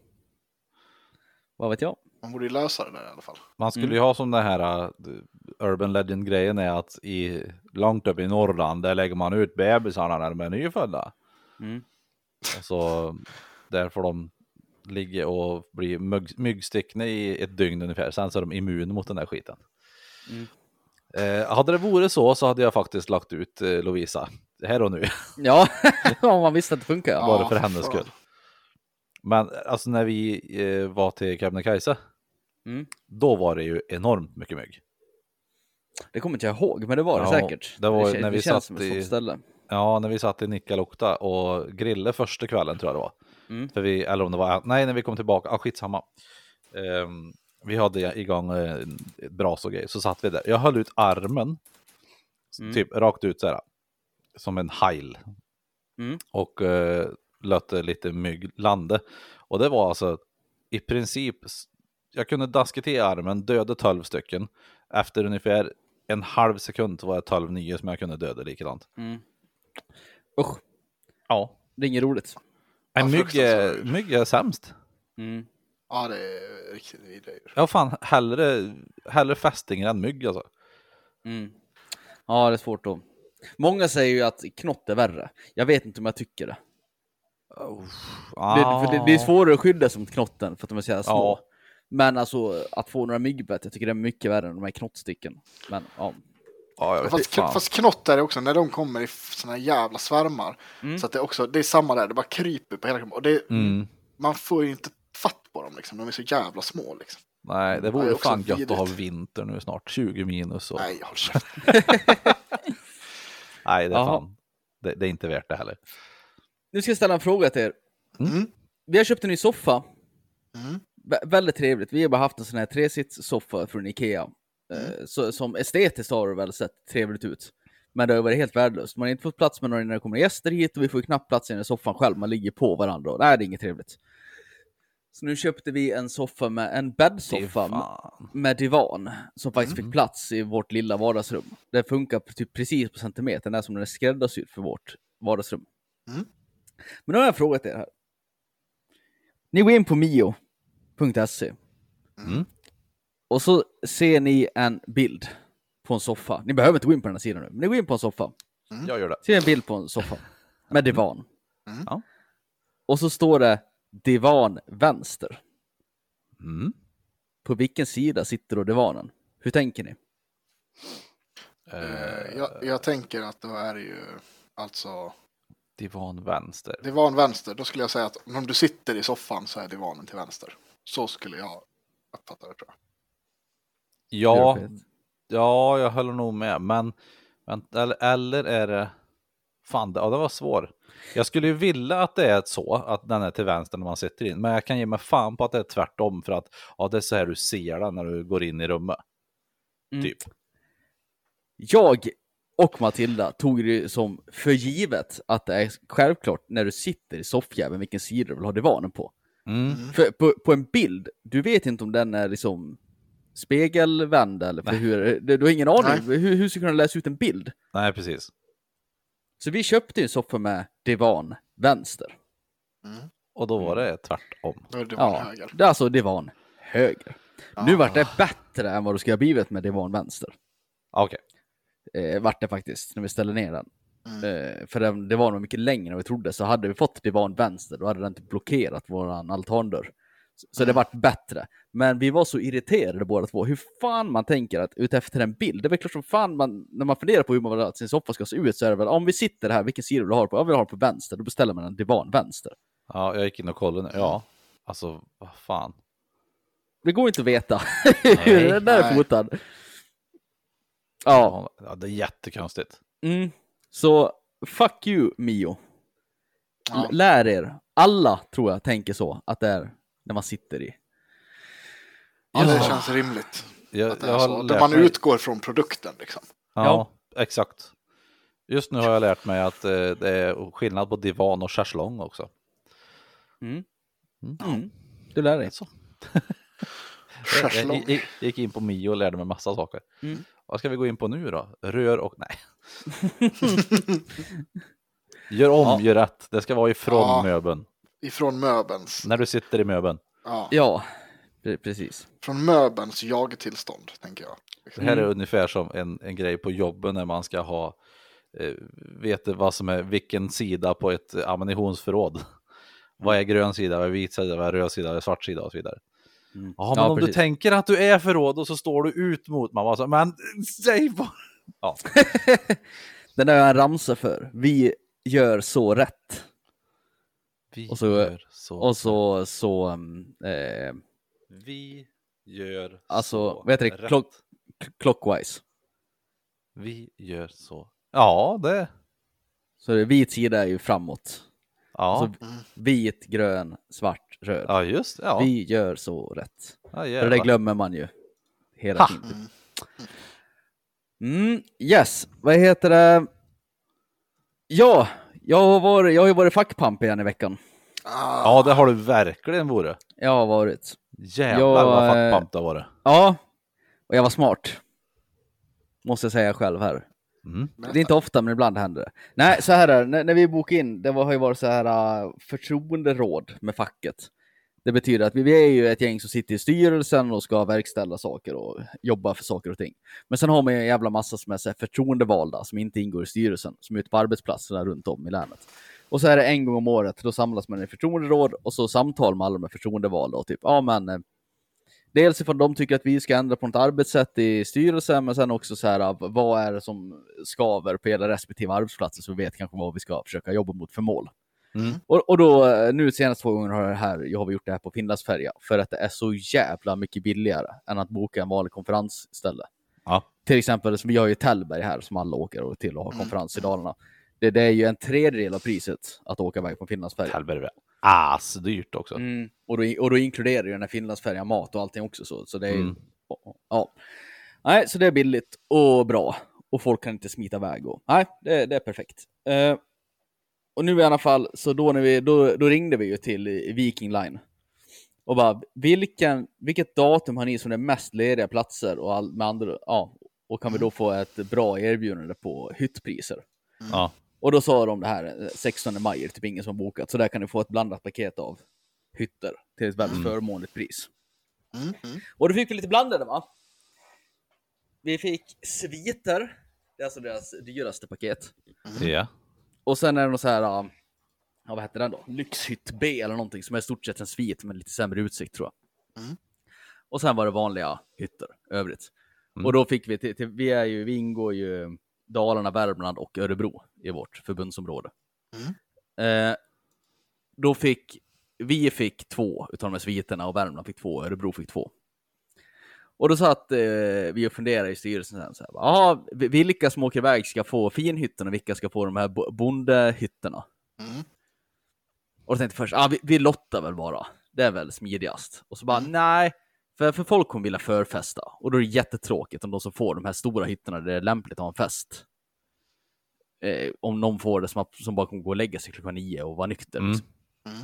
S3: Vad vet jag?
S2: Man borde ju lösa det där i alla fall.
S1: Man skulle
S3: Mm.
S1: ju ha som den här uh, Urban Legend-grejen är att i, långt upp i Norrland, där lägger man ut bebisarna när de är nyfödda.
S3: Mm.
S1: Och så där får de ligga och bli mygg, myggstickna i ett dygn ungefär. Sen så är de immuna mot den där skiten.
S3: Mm.
S1: Eh, hade det vore så så hade jag faktiskt lagt ut eh, Lovisa här och nu.
S3: Ja, om man visste att det funkar.
S1: Bara för hennes skull. Men alltså när vi eh, var till Kebnekaise,
S3: Mm.
S1: då var det ju enormt mycket mygg.
S3: Det kommer inte jag ihåg, men det var det
S1: Ja,
S3: säkert.
S1: det var
S3: kän-
S1: när vi
S3: känns
S1: satt
S3: som ett
S1: i-
S3: sånt ställe.
S1: Ja, när vi satt i Nikkaluokta och grillade första kvällen tror jag det var.
S3: Mm.
S1: För vi, eller om det var, nej när vi kom tillbaka, ah, skitsamma. Ehm, vi hade igång eh, ett bras och grejer, så satt vi där. Jag höll ut armen,
S3: Mm.
S1: typ rakt ut så här, som en hajl.
S3: Mm.
S1: Och eh, lötte lite mygg lande. Och det var alltså i princip, jag kunde daska till armen, döda 12 stycken. Efter ungefär en halv sekund var det 12 nya som jag kunde döda likadant.
S3: Mm. Usch,
S1: Ja.
S3: det är inget roligt.
S1: Nej,
S2: Ja,
S1: mygg, är, mygg är sämst.
S3: Mm.
S2: Ja, det är riktigt vidrigt.
S1: Ja, fan, hellre, hellre fästingar än mygg alltså.
S3: Mm. Ja, det är svårt då. Många säger ju att knott är värre. Jag vet inte om jag tycker det. Det, för det, det är svårare att skydda sig mot knotten för att de är så jävla små.
S1: Ja.
S3: Men alltså att få några myggbett, jag tycker det är mycket värre än de här knottsticken. Men ja.
S1: Ja, jag vet
S2: Fast,
S1: fan.
S2: fast är det också, när de kommer i såna här jävla svärmar.
S3: Mm.
S2: Så att det, är också, det är samma där, det bara kryper på hela kroppen. Och det,
S1: Mm.
S2: man får ju inte fatt på dem liksom, de är så jävla små liksom.
S1: Nej, det
S2: Ja,
S1: vore
S2: är också
S1: fan gött att ha
S2: vidrigt.
S1: vinter nu snart. 20 minus och...
S2: Nej, håll käften.
S1: Nej, det är fan. Det, det är inte värt det heller.
S3: Nu ska jag ställa en fråga till er.
S2: Mm.
S3: Vi har köpt en ny soffa.
S2: Mm.
S3: Vä- väldigt trevligt. Vi har bara haft en sån här tresitssoffa från Ikea. Eh, så, som estetiskt har det väl sett trevligt ut. Men det har varit helt värdelöst. Man har inte fått plats med några när det kommer gäster hit och vi får knappt plats i den soffan själv. Man ligger på varandra och nej, det är inget trevligt. Så nu köpte vi en soffa med en bäddsoffa med divan som faktiskt
S1: Mm.
S3: fick plats i vårt lilla vardagsrum. Det funkar typ precis på centimetern, det är som den är skräddarsydd för vårt vardagsrum.
S2: Mm.
S3: Men nu har jag frågat er här. Ni går in på mio.se
S1: Mm.
S3: Och så ser ni en bild på en soffa. Ni behöver inte gå in på den här sidan nu, men ni går in på en soffa.
S1: Jag gör det.
S3: Ser en bild på en soffa med divan.
S2: Mm.
S1: Ja.
S3: Och så står det divan vänster.
S1: Mm.
S3: På vilken sida sitter då divanen? Hur tänker ni?
S2: Eh, jag, jag tänker att då är det ju alltså
S1: Divan vänster.
S2: divan vänster. Då skulle jag säga att om du sitter i soffan så är divanen till vänster. Så skulle jag uppfatta det tror jag.
S1: Ja, ja, jag håller nog med. Men, eller, eller är det... Fan, det, ja, det var svår. Jag skulle ju vilja att det är så, att den är till vänster när man sitter in. Men jag kan ge mig fan på att det är tvärtom. För att ja, det är så här du ser den när du går in i rummet.
S3: Mm.
S1: Typ.
S3: Jag och Matilda tog det som för givet att det är självklart när du sitter i soffjäveln vilken sida du vill ha divanen på.
S1: Mm.
S3: För på, på en bild, du vet inte om den är liksom spegelvänd eller för hur, du, du har ingen aning. Hur, hur ska du kunna läsa ut en bild?
S1: Nej, precis.
S3: Så vi köpte en soffa med divan vänster.
S2: Mm.
S1: Och då var det tvärtom.
S2: Då är divan
S3: Ja,
S2: höger.
S3: det är alltså divan höger. Nu
S2: Ah.
S3: vart det bättre än vad det skulle ha blivit med divan vänster.
S1: Okej.
S3: Eh, vart det faktiskt, när vi ställde ner den.
S2: Mm.
S3: Eh, för den, det var nog mycket längre än vi trodde, så hade vi fått divan vänster, då hade den inte blockerat våran altandörr. Så- det vart bättre. Men vi var så irriterade båda två. Hur fan man tänker att utefter en bild. Det är väl klart som fan man, när man funderar på hur man vill att sin soffa ska se ut så är det väl om vi sitter här, vilken sida vill du ha på? Jag vill ha på vänster. Då beställer man en divan vänster.
S1: Ja, jag gick in och kollade nu. Ja, alltså vad fan.
S3: Det går inte att veta hur den där är fotad. Ja,
S1: Ja, det är jättekonstigt.
S3: mm. så fuck you Mio.
S2: Ja.
S3: Lär er. Alla tror jag tänker så, att det är när man sitter i.
S2: Ja, det
S1: Ja.
S2: känns rimligt.
S1: Jag, jag har lärt
S2: man
S1: mig...
S2: utgår från produkten liksom.
S1: Ja, exakt. Just nu har jag lärt mig att eh, det är skillnad på divan och schäslong också.
S3: Mm.
S1: Mm.
S3: Mm. Du lär dig.
S1: Så. Jag, jag gick in på Mio och lärde mig massa saker.
S3: Mm.
S1: Vad ska vi gå in på nu då? Rör och... Nej. gör om,
S3: Ja.
S1: gör rätt. Det ska vara ifrån
S2: Ja.
S1: möbeln.
S2: Ifrån möbelns.
S1: När du sitter i möbeln.
S2: Ja.
S3: Ja, pre- precis.
S2: Från möbelns jagtillstånd, tänker jag.
S1: Det här är
S3: Mm.
S1: ungefär som en, en grej på jobben när man ska ha, eh, vet du vad som är vilken sida på ett ammunitionsförråd. Vad är grön sida, vad är vit sida, vad är röd sida, vad är svart sida och så vidare.
S3: Mm.
S1: Ja, men om
S3: precis.
S1: du tänker att du är förråd och så står du ut mot, man bara så, men säg bara. Ja,
S3: Den har jag en ramsa för. Vi gör så rätt.
S1: Vi
S3: Och så-
S1: gör så.
S3: Och så, så, um, eh,
S1: Vi gör
S3: alltså,
S1: så.
S3: vad heter det? Klock, clockwise.
S1: Vi gör så. Ja, det.
S3: Så det, vit sida är ju framåt.
S1: Ja,
S3: Så vit, grön, svart, röd.
S1: ja just ja.
S3: Vi gör så rätt.
S1: ja,
S3: För det
S1: jävlar.
S3: glömmer man ju hela
S1: Ha!
S3: tiden. Mm, yes, vad heter det? Ja, jag har varit, jag har ju varit fackpamp igen i veckan.
S2: Ah,
S1: Ja, det har du verkligen vore.
S3: Jag har varit.
S1: Jävlar
S3: Jag,
S1: vad
S3: eh,
S1: fackpamp det har varit.
S3: Ja, och jag var smart. Måste jag säga själv här.
S1: Mm.
S3: Det är inte ofta, men ibland händer det. Nej, så här är när, när vi bokade in, det var, har ju varit så här uh, förtroenderåd med facket. Det betyder att vi, vi är ju ett gäng som sitter i styrelsen och ska verkställa saker och jobba för saker och ting. Men sen har man ju en jävla massa som är så här förtroendevalda som inte ingår i styrelsen, som är ute på arbetsplatserna runt om i länet. Och så är det en gång om året, då samlas man i förtroenderåd och så samtal med alla de här förtroendevalda och typ, ja men eh, Dels ifall de tycker att vi ska ändra på något arbetssätt i styrelsen, men sen också så här, vad är det som skaver på era respektive arbetsplatser så vi vet kanske vad vi ska försöka jobba mot för mål.
S1: Mm.
S3: Och, och då, eh, nu senaste två gånger har, här, jag har vi gjort det här på Finlandsfärja, för att det är så jävla mycket billigare än att boka en vanlig konferensställe.
S1: Ja.
S3: Till exempel, vi har ju Tällberg här som alla åker till och har konferens i Dalarna. Det, det är ju en tredjedel av priset att åka iväg på Finlandsfärja.
S1: Helvete. Asdyrt också.
S3: Mm. Och, då, och då inkluderar ju den här Finlandsfärjan mat och allting också. Så, så det är
S1: Mm.
S3: ja. Nej, så det är billigt och bra. Och folk kan inte smita iväg. Och, nej, det, det är perfekt. Eh, och nu i alla fall, så då, när vi, då, då ringde vi ju till i- Viking Line. Och bara, vilken, vilket datum har ni som är mest lediga platser? Och, all, med andra, ja, och kan vi då få ett bra erbjudande på hyttpriser?
S1: Ja.
S3: Och då sa de det här eh, 16 maj, är typ ingen som bokat. Så där kan du få ett blandat paket av hytter till ett väldigt förmånligt pris.
S2: Mm, mm.
S3: Och då fick vi lite blandade va? Vi fick sviter, det är alltså deras dyraste paket.
S1: Ja.
S3: Och sen är det något så här, ja vad heter den då? Lyxhytt B eller någonting som är i stort sett en svit med lite sämre utsikt tror jag.
S2: Mm.
S3: Och sen var det vanliga hytter övrigt.
S1: Mm.
S3: Och då fick vi till, till, vi är ju, vi ingår ju Dalarna, Värmland och Örebro i vårt förbundsområde. Eh, då fick, vi fick två utav de här sviterna och Värmland fick två och Örebro fick två. Och då satt eh, vi och funderade i styrelsen sen, så här, "Jaha, vi- vilka som åker iväg ska få finhytten och vilka ska få de här bo- bondehytterna?
S2: Mm.
S3: Och då tänkte jag först, ah, vi, vi lottar väl bara. Det är väl smidigast. Och så bara, nej, för, för folk kommer vilja förfesta. Och då är det jättetråkigt om de som får de här stora hytterna där det är lämpligt att ha en fest. Eh, om någon får det som, att- som bara kommer gå och lägga sig klockan nio och vara nykter.
S1: Mm.
S3: Liksom.
S2: Mm.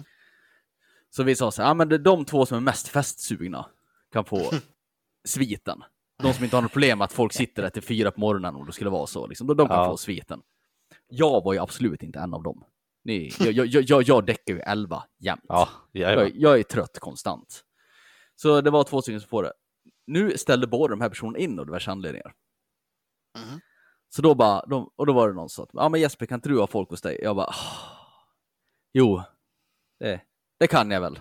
S3: Så vi sa så här, ah, men det är de två som är mest festsugna kan få sviten. De som inte har något problem att folk sitter där till fyra på morgonen om det skulle vara så. Liksom, de, de kan
S1: Ja.
S3: få sviten. Jag var ju absolut inte en av dem. Ni, jag, jag, jag, jag, däckar ju 11 jämt.
S1: Ja,
S3: Jag, jag är trött konstant. Så det var två stycken som får det. Nu ställde båda de här personerna in av diverse anledningar.
S2: Mhm.
S3: Så då bara, de, och då var det någon som sa, ja men Jesper kan inte du ha folk hos dig? Jag bara, "Ah, jo, det, det kan jag väl.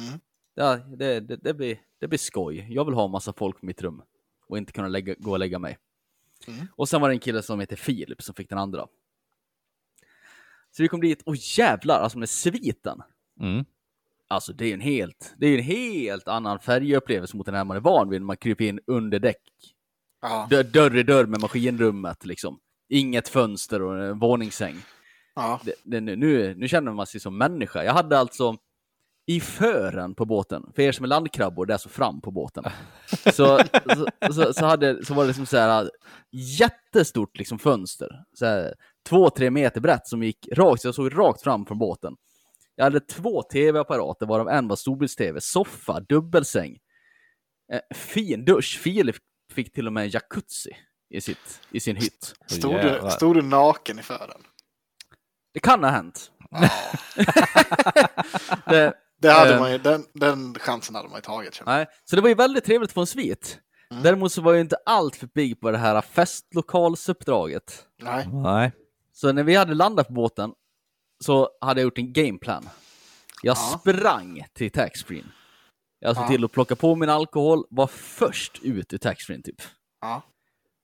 S2: Mm.
S3: Ja, det, det, det, blir, det blir skoj. Jag vill ha massa folk på mitt rum och inte kunna lägga, gå och lägga mig.
S2: Mm.
S3: Och sen var det en kille som heter Filip som fick den andra. Så vi kom dit och jävlar, alltså med sviten.
S1: Mm.
S3: Alltså det är en helt, det är en helt annan färgupplevelse mot den här man är van vid när man kryper in under däck.
S2: Ja,
S3: Dörr, dörr i dörr med maskinrummet liksom. Inget fönster och en våningssäng.
S2: ja.
S3: Det, det, nu- nu, nu känner man sig som människa. Jag hade alltså i fören på båten, för er som är landkrabbor, det är alltså fram på båten. Så, så, så, så, hade, så var det liksom så här jättestort liksom fönster. Så här, två, tre meter brett som gick rakt, så jag såg rakt fram från båten. Jag hade två tv-apparater, varav en var storbilds-tv, soffa, dubbelsäng, eh, fin dusch. Filip fick till och med en jacuzzi i, sitt, i sin hytt.
S2: Stod, du, stod du naken i fören?
S3: Det kan ha hänt. det,
S2: Det hade
S3: Eh.
S2: man ju, den, den chansen hade man ju tagit.
S3: Nej, så det var ju väldigt trevligt att få en svit.
S2: Mm.
S3: Däremot så var jag inte allt för pigg på det här festlokalsuppdraget.
S2: Nej.
S1: Nej.
S3: Så när vi hade landat på båten så hade jag gjort en gameplan. Jag
S2: Ja.
S3: sprang till taxfreen. Jag såg
S2: Ja.
S3: till att plocka på min alkohol, var först ut ur taxfreen typ.
S2: Ja.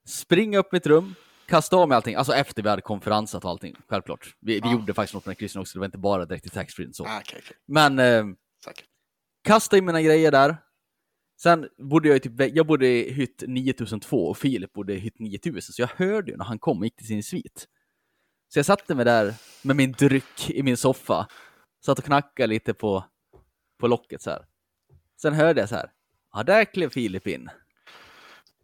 S3: Springa upp mitt rum, kasta av mig allting, alltså efter vi hade konferensat och allting, självklart. Vi, vi gjorde faktiskt något med krisen också, det var inte bara direkt till taxfreen så.
S2: Ah, okej, okej.
S3: Men eh, kasta in mina grejer där. Sen bodde jag i typ, jag bodde i hytt 9002 och Filip bodde i hytt 9000, så jag hörde ju när han kom och gick till sin svit. Så jag satte mig där med min dryck i min soffa, satt och knackade lite på, på locket så här. Sen hörde jag så här, ja där klev Filip in.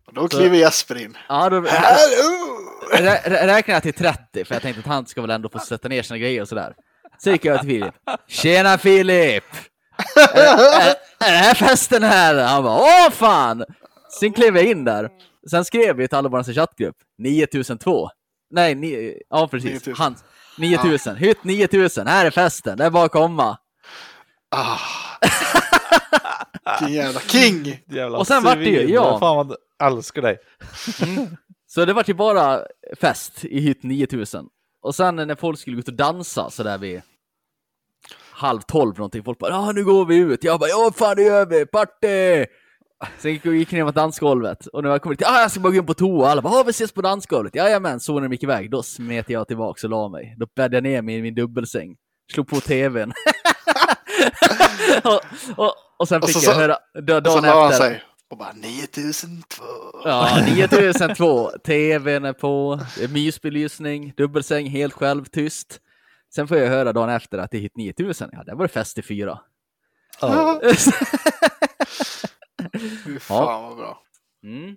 S2: Och då kliver Jesper in.
S3: Ja, då
S2: Hallå!
S3: rä- rä- räknade jag till 30, för jag tänkte att han ska väl ändå få sätta ner sina grejer och sådär. Så gick jag till Filip. Tjena Filip! Är, är, är det här festen här? Han bara, åh fan! Sen klev jag in där. Sen skrev vi till alla vår chattgrupp, 9002. Nej, ni, ja precis.
S2: 9000.
S3: Han, 9000. Hytt 9000, här är festen, det är bara att komma.
S2: Ah. Vilken jävla king!
S1: Jävla
S3: Och sen vart det ju,
S1: svin.
S3: ja.
S1: Fan vad jag älskar dig.
S3: Så det var ju bara fest i hytt 9000. Och sen när folk skulle gå ut och dansa så där vid halv tolv någonting, folk bara ja nu går vi ut. Jag bara ja fan det gör vi, party! Sen gick vi gick ner mot dansgolvet och när jag kom dit, ah, jag ska bara gå in på toa. Alla bara, ah, vi ses på dansgolvet. Jajamän, så när de gick iväg, då smet jag tillbaks och la mig. Då bäddade jag ner mig i min dubbelsäng, slog på tvn. och, och, och sen
S2: Och
S3: fick
S2: så
S3: jag höra
S2: Och så
S3: dagen efter.
S2: sig och bara 9002.
S3: Ja, 9002. TVn är på, det är mysbelysning, dubbelsäng, helt själv, tyst. Sen får jag höra dagen efter att det är hit 9000. Ja, där var det fest i fyra.
S1: Ja.
S2: Fy fan vad bra.
S3: Mm.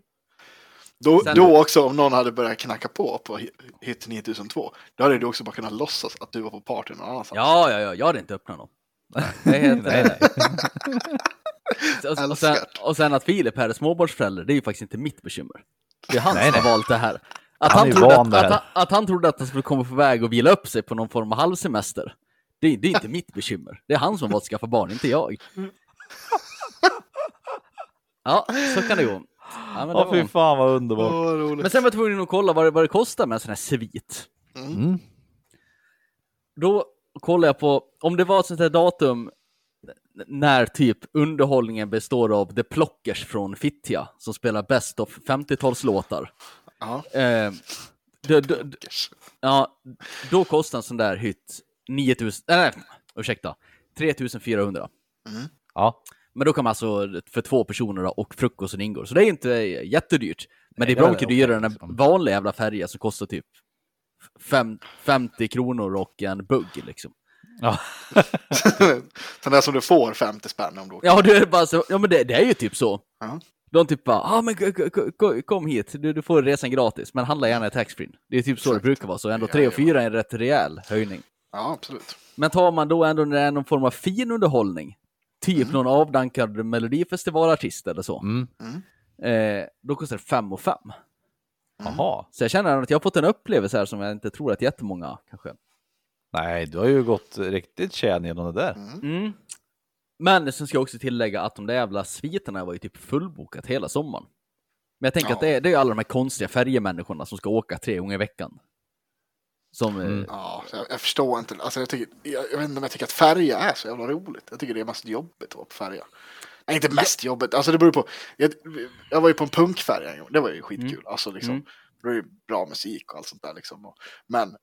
S2: Då,
S3: Sen-
S2: då också om någon hade börjat knacka på på hit 9002, då hade du också bara kunnat låtsas att du var på party någon annanstans.
S3: Ja, ja, ja, jag hade inte öppnat någon. Det är helt
S1: Nej, nej.
S3: och, och, sen, och sen att Filip här är småbarnsförälder, det är ju faktiskt inte mitt bekymmer. Det är han
S1: Nej,
S3: som har
S1: nej.
S3: valt det här. Att
S1: Han
S3: han, att,
S1: det
S3: att, han, att han trodde att han skulle komma på väg och vila upp sig på någon form av halvsemester. Det, är- det är inte mitt bekymmer. Det är han som har valt att skaffa barn, inte jag. Ja, så kan det gå. Ja, men, det
S1: Åh fy
S3: var...
S1: fan vad underbart.
S2: roligt.
S3: men sen var jag tvungen att kolla vad det, vad det kostar med en sån här svit.
S1: Mm.
S3: Då kollar jag på, om det var ett sånt här datum när typ underhållningen består av The Plockers från Fittja som spelar Best of 50-talslåtar.
S2: Ja.
S3: Eh, då, då, ja, då kostar en sån där hytt 9000, nej, nej ursäkta, 3400.
S1: Ja.
S3: Men då kan man alltså för två personer och frukosten ingår, så det är inte jättedyrt. Men
S1: Nej,
S3: det är bra mycket dyrare än en vanlig jävla färja som kostar typ fem, 50 kronor och en bugg liksom.
S1: Ja.
S2: Sån där som du får 50 spänn om du åker.
S3: Ja, det är bara så, ja men det, det är ju typ så.
S2: Ja.
S3: De typ bara, ah, men kom hit, du, du får resan gratis, men handla gärna i taxfree. Det är typ så det
S2: Exakt.
S3: brukar vara, så ändå
S2: Ja,
S3: 3 och
S2: ja.
S3: 4 är en rätt rejäl höjning.
S2: Ja, absolut.
S3: Men tar man då ändå när det är någon form av fin underhållning, typ någon avdankad melodifestivalartist eller så,
S1: Mm.
S3: eh, då kostar det 5 och 5.
S1: Jaha.
S3: Så jag känner att jag har fått en upplevelse här som jag inte tror att jättemånga kanske.
S1: Nej, du har ju gått riktigt tjän genom det där.
S3: Mm. Men sen ska jag också tillägga att de där jävla sviterna var ju typ fullbokat hela sommaren. Men jag tänker
S2: Ja.
S3: att det är, det är alla de här konstiga färjemänniskorna som ska åka tre gånger i veckan. Som, eh,
S1: Mm.
S2: Ja, jag, jag förstår inte. Alltså, jag, tycker, jag, jag vet inte om jag tycker att färja är så jävla roligt. Jag tycker det är mest jobbigt att vara på färja. Nej, inte mest jobbigt. Alltså det beror på. Jag, jag var ju på en punkfärja en gång. Det var ju skitkul. Alltså liksom.
S3: Mm.
S2: Det var ju bra musik och allt sånt där liksom. Men.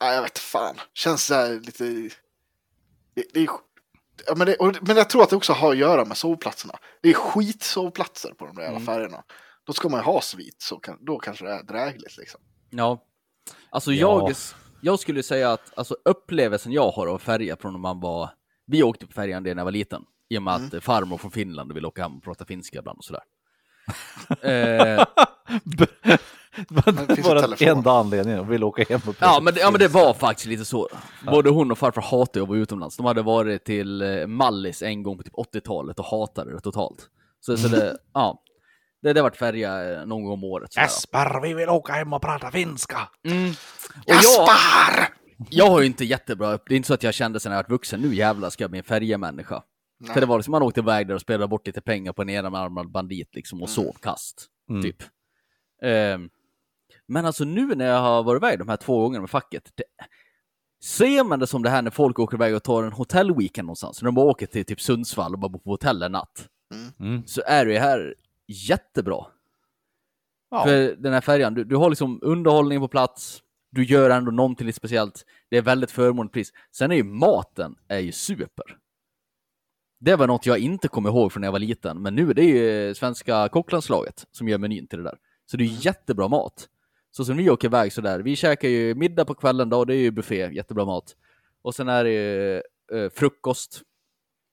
S2: Nej, jag vet fan. Känns så här lite. Det, det är, ja, men, det, och, men jag tror att det också har att göra med sovplatserna. Det är skitsovplatser på de där
S3: Mm.
S2: färjorna. Då ska man ju ha svit, så kan, då kanske det är drägligt liksom.
S3: Ja. Alltså
S1: Ja.
S3: jag, jag skulle säga att alltså, upplevelsen jag har av färja från när man var... Vi åkte på färjan när jag var liten. I och med att eh, farmor från Finland ville åka hem och prata finska ibland och sådär. eh,
S2: det finns
S1: Bara
S2: en
S1: den
S2: telefon.
S1: enda anledningen, vill åka hem och
S3: ja, men, det- ja men det var faktiskt lite så. Både hon och farfar hatade att vara utomlands. De hade varit till eh, Mallis en gång på typ 80-talet och hatade det totalt. Så, så det, ja. Det, det har varit färja eh, någon gång om året. sådär.
S1: Jesper, vi vill åka hem och prata finska!
S3: Mm. Och jag,
S2: Jaspar!
S3: jag har ju inte jättebra. Det är inte så att jag kände sen när jag var vuxen, nu jävlar ska jag bli en färjemänniska.
S2: Nej.
S3: För det var liksom, man åkte iväg där och spelade bort lite pengar på en enarmad bandit liksom och sov kast.
S1: Mm.
S3: Typ. Men alltså nu när jag har varit iväg de här två gångerna med facket. Det, ser man det som det här när folk åker iväg och tar en hotellweekend någonstans. När de bara åker till typ Sundsvall och bara bor på hotell en natt.
S1: Mm.
S3: Så är det här jättebra.
S1: Ja.
S3: För den här färjan, du, du har liksom underhållning på plats, du gör ändå någonting lite speciellt, det är väldigt förmånligt pris. Sen är ju maten är ju super. Det var något jag inte kommer ihåg från när jag var liten, men nu är det ju svenska kocklandslaget som gör menyn till det där. Så det är ju jättebra mat. Så som vi åker iväg sådär, vi käkar ju middag på kvällen då, det är ju buffé, jättebra mat. Och sen är det ju eh, frukost,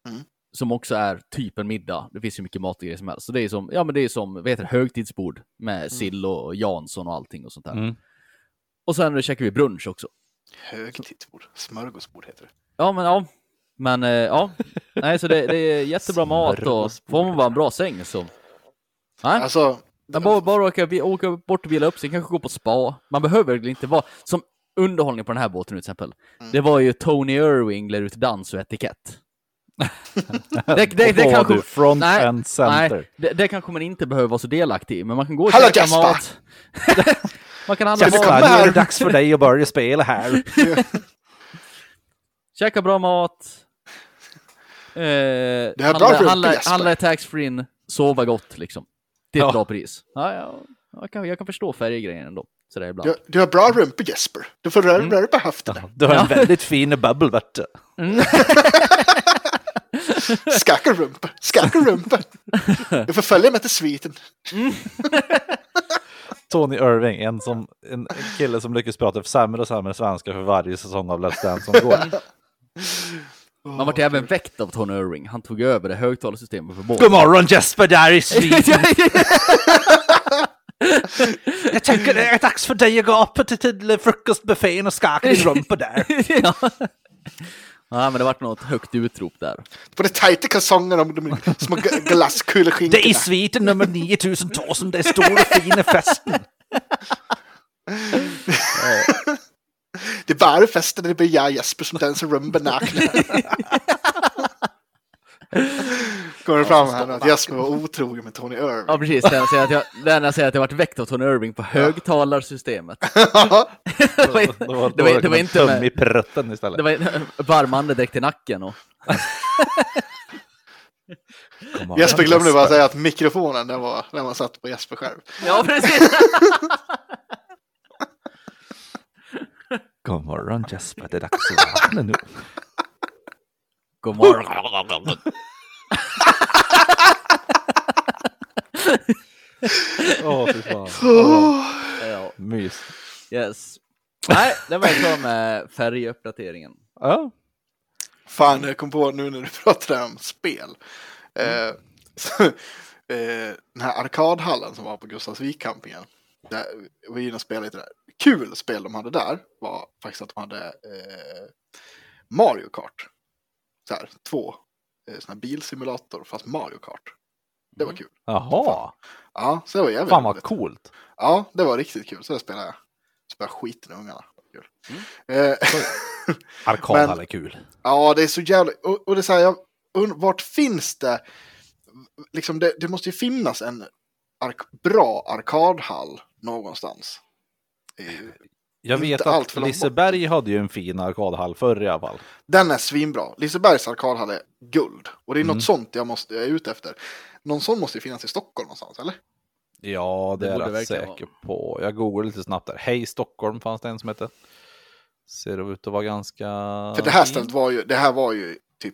S2: Mm.
S3: som också är typ en middag. Det finns ju mycket mat och grejer som helst. Så det är som, ja men det är som, vad heter det, högtidsbord med sill och Jansson och allting och sånt där.
S1: Mm.
S3: Och sen käkar vi brunch också.
S2: Högtidsbord. Smörgåsbord heter det.
S3: Ja men ja, men eh, ja, nej så det, det är jättebra mat och får man bara en bra säng så. Nej,
S2: Alltså,
S3: men bara, bara åka, vi- åka bort och vila upp sig, kanske gå på spa. Man behöver väl inte vara, som underhållning på den här båten till exempel. Det var ju Tony Irving lär ut dans och etikett. det, det, det,
S1: då
S3: kanske,
S1: du front
S3: nej,
S1: and center.
S3: Nej, det, det kanske man inte behöver vara så delaktig i, men man kan gå och
S2: Hallå,
S3: käka mat. man kan handla
S2: du
S3: mat,
S1: nu är det dags för dig att börja spela här.
S3: käka bra mat. Eh,
S2: är bra
S3: handla,
S2: rumpa,
S3: handla, handla i taxfree, sova gott liksom. Till ett
S1: Ja.
S3: bra pris. Ja, ja, jag, kan, jag kan förstå färggrejen ändå. Sådär ibland.
S2: du, du har bra rumpa Jesper. Du får röra röra på höfterna.
S1: Du har en
S3: Ja.
S1: väldigt fin du.
S2: Skacka rumpa. Skacka rumpa. Du får följa med till sviten.
S1: Tony Irving, en, som, en, kille som lyckas prata sämre och sämre svenska för varje säsong av Let's Dance som går.
S3: Man vart även väckt av Tony Irving. Han tog över det högtalarsystemet för båten.
S1: God morgon Jesper, där i Sweden! Jag tänker det är dags för dig att gå upp till, till frukostbuffén och skaka din rumpa där.
S3: ja. ja, men det vart något högt utrop där.
S2: På de tajta kalsongerna och de små
S1: Det är i
S2: glasskuleskinkorna.
S1: sviten nummer 9000 det är stora fina festen.
S2: Det bara festen när det blir jag Jesper som dansar rumba nakna. Kommer det fram här att Jesper var otrogen med Tony Irving.
S3: Ja, precis. Den säger att jag, den säger att jag vart väckt av Tony Irving på högtalarsystemet. det var,
S1: Då var
S3: det var, det var inte med,
S1: i prutten istället.
S3: det var varm andedräkt i nacken och...
S1: Morgon,
S2: Jesper glömde bara säga att mikrofonen den var, den var satt på Jesper själv.
S3: Ja, precis!
S1: God morgon Jesper, det är dags att vakna nu.
S3: God morgon.
S1: Åh, fy fan.
S3: Ja,
S1: Mys.
S3: yes. Nej, det var klar med färguppdateringen.
S1: Ja.
S2: Fan, jag kom på nu när du pratade om spel. Eh, så, eh, den här arkadhallen som var på Gustavsvik-campingen. Där var inne och spelade lite där. Kul spel de hade där var faktiskt att de hade eh, Mario Kart. Så här, två eh, såna bilsimulator fast Mario Kart. Det var kul.
S1: Jaha,
S2: Ja, så det var jävligt
S1: fan vad
S2: roligt.
S1: coolt.
S2: Ja, det var riktigt kul. Så det spelade jag. Spelade skiten i ungarna. Kul. Eh,
S1: Arkadhall är kul.
S2: Ja, det är så jävla... Och, och det är så här, jag, und- vart finns det... Liksom det, det måste ju finnas en ark, bra arkadhall någonstans.
S1: Jag
S2: Inte
S1: vet
S2: allt
S1: att Liseberg hade ju en fin arkadhall förr i alla fall.
S2: Den är svinbra. Lisebergs arkadhall är guld. Och det är
S1: Mm.
S2: något sånt jag, måste, jag är ute efter. Någon sån måste ju finnas i Stockholm någonstans, eller?
S1: Ja, det,
S3: Det
S1: är jag rätt säker på. Jag googlade lite snabbt där. Hej Stockholm fanns det en som hette. Ser ut att vara ganska...
S2: För det här stället var ju, det här var ju typ,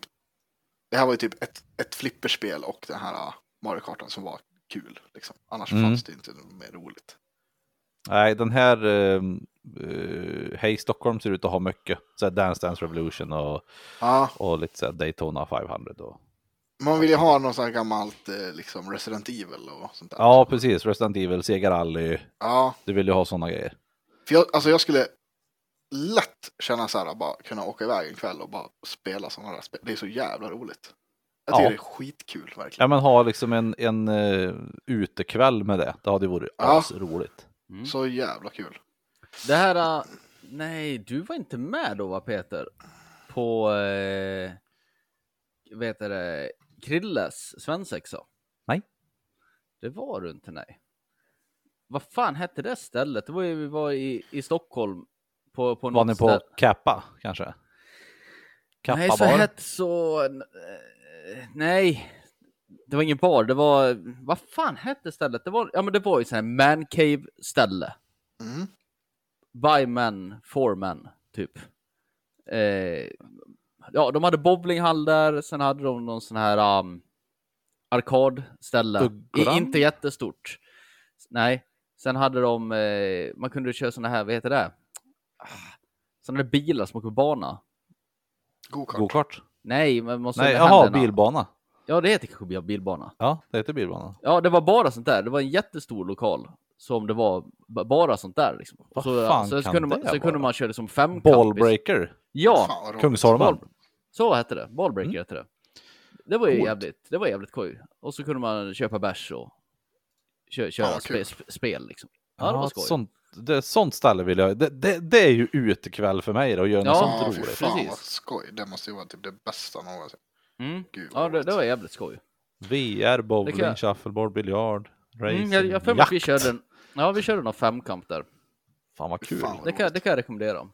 S2: det här var ju typ ett, ett flipperspel och den här uh, Mario-kartan som var kul. Liksom. Annars
S1: Mm.
S2: fanns det inte något mer roligt.
S1: Nej, den här uh, Hej Stockholm ser ut att ha mycket. Så här Dance Dance Revolution och,
S2: Ja,
S1: och lite så här Daytona 500. Och...
S2: man vill ju ha någon sån här gammalt eh, liksom Resident Evil och sånt där.
S1: Ja, precis. Resident Evil, Sega Rally.
S2: Ja,
S1: Du vill ju ha sådana grejer.
S2: för jag, alltså jag skulle lätt känna så här, bara kunna åka iväg en kväll och bara spela sådana här spel. Det är så jävla roligt. Jag tycker
S1: Ja.
S2: det är skitkul verkligen.
S1: Ja, men ha liksom en, en uh, utekväll med det. Det hade ju varit
S2: Ja.
S1: roligt.
S3: Mm.
S2: Så jävla kul.
S3: Det här... äh, nej, du var inte med då va Peter? På... Eh, vad heter det? Krilles svensexa?
S1: Nej.
S3: Det var du inte, nej. Vad fan hette det stället? Det var ju, vi var i, i Stockholm. På, på
S1: Var ni på
S3: ställe.
S1: Kappa kanske? Kappa
S3: Nej, så hette så... eh, Nej, det var ingen bar. Det var... Vad fan hette stället? Det var, ja, men det var ju sån här man cave ställe.
S2: Mm.
S3: By men, for men, typ. Eh, ja, de hade bowlinghall där, sen hade de någon sån här um, arkadställe. Inte jättestort. Nej, sen hade de, eh, man kunde köra såna här, vad heter det? Ah, Såna där bilar som åker på bana.
S2: God
S1: God kart?
S3: Nej, man måste
S1: Nej, jaha, bilbana.
S3: Ja, det heter kanske bilbana.
S1: Ja, det heter bilbana.
S3: Ja, det var bara sånt där. Det var en jättestor lokal som det var bara sånt där. Liksom.
S1: Vad
S3: så,
S1: fan
S3: så,
S1: kan
S3: kunde man,
S1: det
S3: så kunde man köra som femkamp.
S1: Ballbreaker.
S3: Ja,
S2: roligt.
S1: Kungsholmen.
S3: Ball, så hette det. Ballbreaker
S1: Mm.
S3: hette det. Det var ju
S1: Coolt.
S3: jävligt, det var jävligt skoj. Och så kunde man köpa bärs och kö, köra spe,
S2: kul.
S3: sp, spel liksom. Ja, det var skoj.
S1: sånt, det, sånt ställe vill jag. Det, det, det är ju utekväll för mig då, att göra något
S3: Ja,
S1: sånt
S2: Ja, fy
S1: roligt.
S2: fan
S3: Precis.
S2: vad skoj. Det måste ju vara typ det bästa någonsin.
S3: Mm.
S2: Gud, vad
S3: Ja, det, det var jävligt skoj.
S1: VR, bowling,
S3: jag-
S1: shuffleboard, biljard, racing,
S3: Mm, jag jag för att vi
S1: jakt.
S3: körde en, ja, vi körde någon femkamp där.
S1: Fan vad kul.
S2: Fan.
S3: Det kan, det kan jag rekommendera.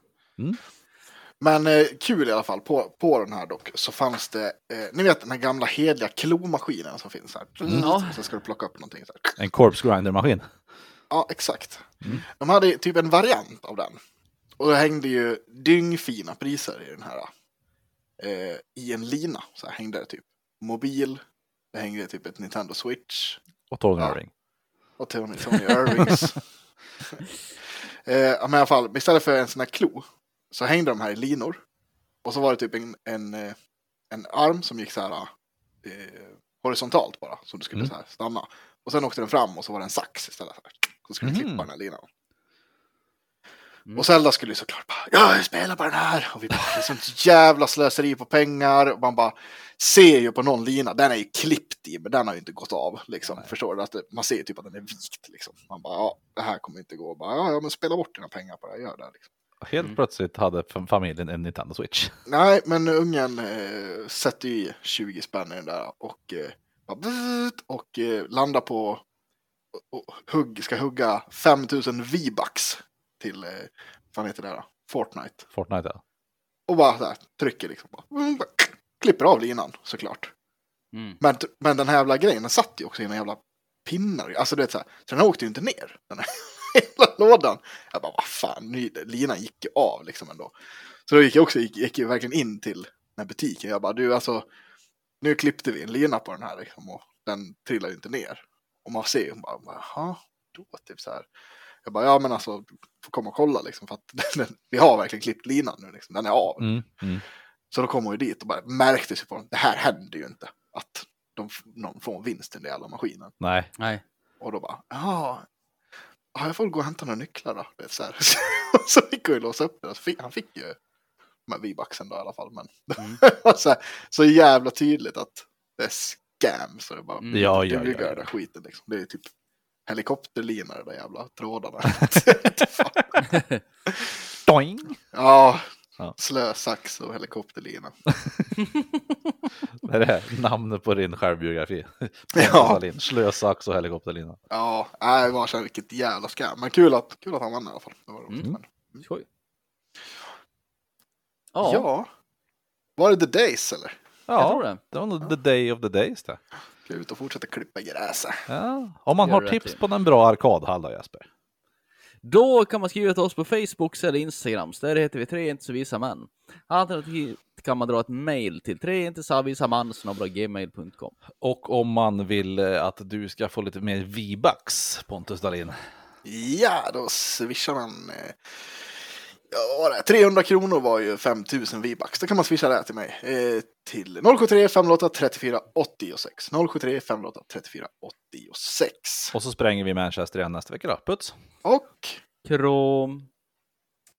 S2: Men eh, kul i alla fall. På, på den här dock så fanns det, eh, ni vet den här gamla hedliga klomaskinen som finns här.
S3: Ja.
S2: Så ska du plocka upp någonting. Så här.
S1: En corpse grinder-maskin.
S2: Ja, exakt. De hade typ en variant av den. Och det hängde ju dyngfina priser i den här. Eh, I en lina så här hängde det typ mobil. Det hängde typ ett Nintendo Switch.
S1: Och Tony
S2: Ja.
S1: Irving.
S2: Och Tony, Tony Irvings. eh, men i alla fall, istället för en sån här klo så hängde de här i linor. Och så var det typ en, en, eh, en arm som gick så här eh, horisontalt bara, så du skulle
S1: Mm.
S2: så här stanna. Och sen åkte den fram och så var det en sax istället. Så, här. så skulle du
S1: Mhm.
S2: klippa den här linan.
S3: Mm.
S2: Och Zelda skulle ju såklart bara, ja, jag spelar på den här. Och vi bara, det är sånt jävla slöseri på pengar. Och man bara ser ju på någon lina, den är ju klippt i, men den har ju inte gått av. Liksom. Förstår du? Att det, man ser typ att den är vikt. Liksom. Man bara, ja, det här kommer inte gå. Bara, ja, ja, men spela bort dina pengar på det, här, gör det. här, Liksom.
S1: Helt
S3: Mm.
S1: plötsligt hade fam- familjen en Nintendo Switch.
S2: Nej, men ungen eh, sätter ju i 20 spänn i den där och, eh, och eh, landar på och, och hugg, ska hugga 5000 V-bucks till, eh, vad fan heter det då? Fortnite.
S1: Fortnite ja.
S2: Och bara så här, trycker liksom. Bara, mm, bara, klipper av linan såklart.
S3: Mm.
S2: Men, men den här jävla grejen, den satt ju också i en jävla pinnar. Alltså du vet så här, så den åkte ju inte ner. Den här hela lådan. Jag bara, vad fan, linan gick ju av liksom ändå. Så då gick jag också, gick, gick ju verkligen in till den här butiken. Jag bara, du alltså, nu klippte vi en lina på den här liksom och den trillar ju inte ner. Och man ser ju bara, jaha, då typ så här. Jag bara, ja men alltså, får komma och kolla liksom för att den, vi har verkligen klippt linan nu liksom, den är av.
S1: Mm, mm.
S2: Så då kom hon ju dit och bara märkte sig på dem. Det här händer ju inte. Att de, någon får en vinst i den jävla maskinen.
S1: Nej,
S3: Nej.
S2: Och då bara, ja, ja, jag får gå och hämta några nycklar då. Det är så, här. och så fick hon ju låsa upp det. Så fick, han fick ju här V-bucksen då i alla fall. Men
S3: Mm.
S2: så, här, så jävla tydligt att det är scam. Så det bara,
S3: Mm.
S1: Ja, ja, ja, ja.
S2: skiten liksom. Det är typ helikopterlina de där jävla trådarna.
S1: Doing!
S2: ja,
S1: Ja.
S2: slösax och helikopterlina.
S1: Det är det namnet på din självbiografi.
S2: Ja.
S1: Slösax och helikopterlina.
S2: Ja, nej, det var så här, vilket jävla skam. Men kul att, kul att han vann i alla fall. Det var roligt.
S1: Mm.
S3: Skoj.
S2: Ja.
S3: Ja,
S2: Var det The Days eller?
S3: jag tror
S1: Ja,
S3: det.
S1: det var nog the day of the days det.
S2: Ska ut och fortsätta klippa gräset?
S1: Ja. Om man
S3: Gör
S1: har tips på en bra arkadhall då Jesper?
S3: Då kan man skriva till oss på Facebook eller Instagram. Där heter vi tre inte så visa män. Alternativt kan man dra ett mail till tre inte så visa man gmail.com.
S1: Och om man vill eh, att du ska få lite mer V-bucks, Pontus Dahlin.
S2: Ja, då swishar man. Ja, vad var det? 300 kronor var ju 5000 V-bucks. Då kan man swisha det till mig. Eh, till 073 508 34 86. 073 508 34 86.
S1: Och så spränger vi Manchester igen nästa vecka då. Puts!
S2: Och
S3: Krom.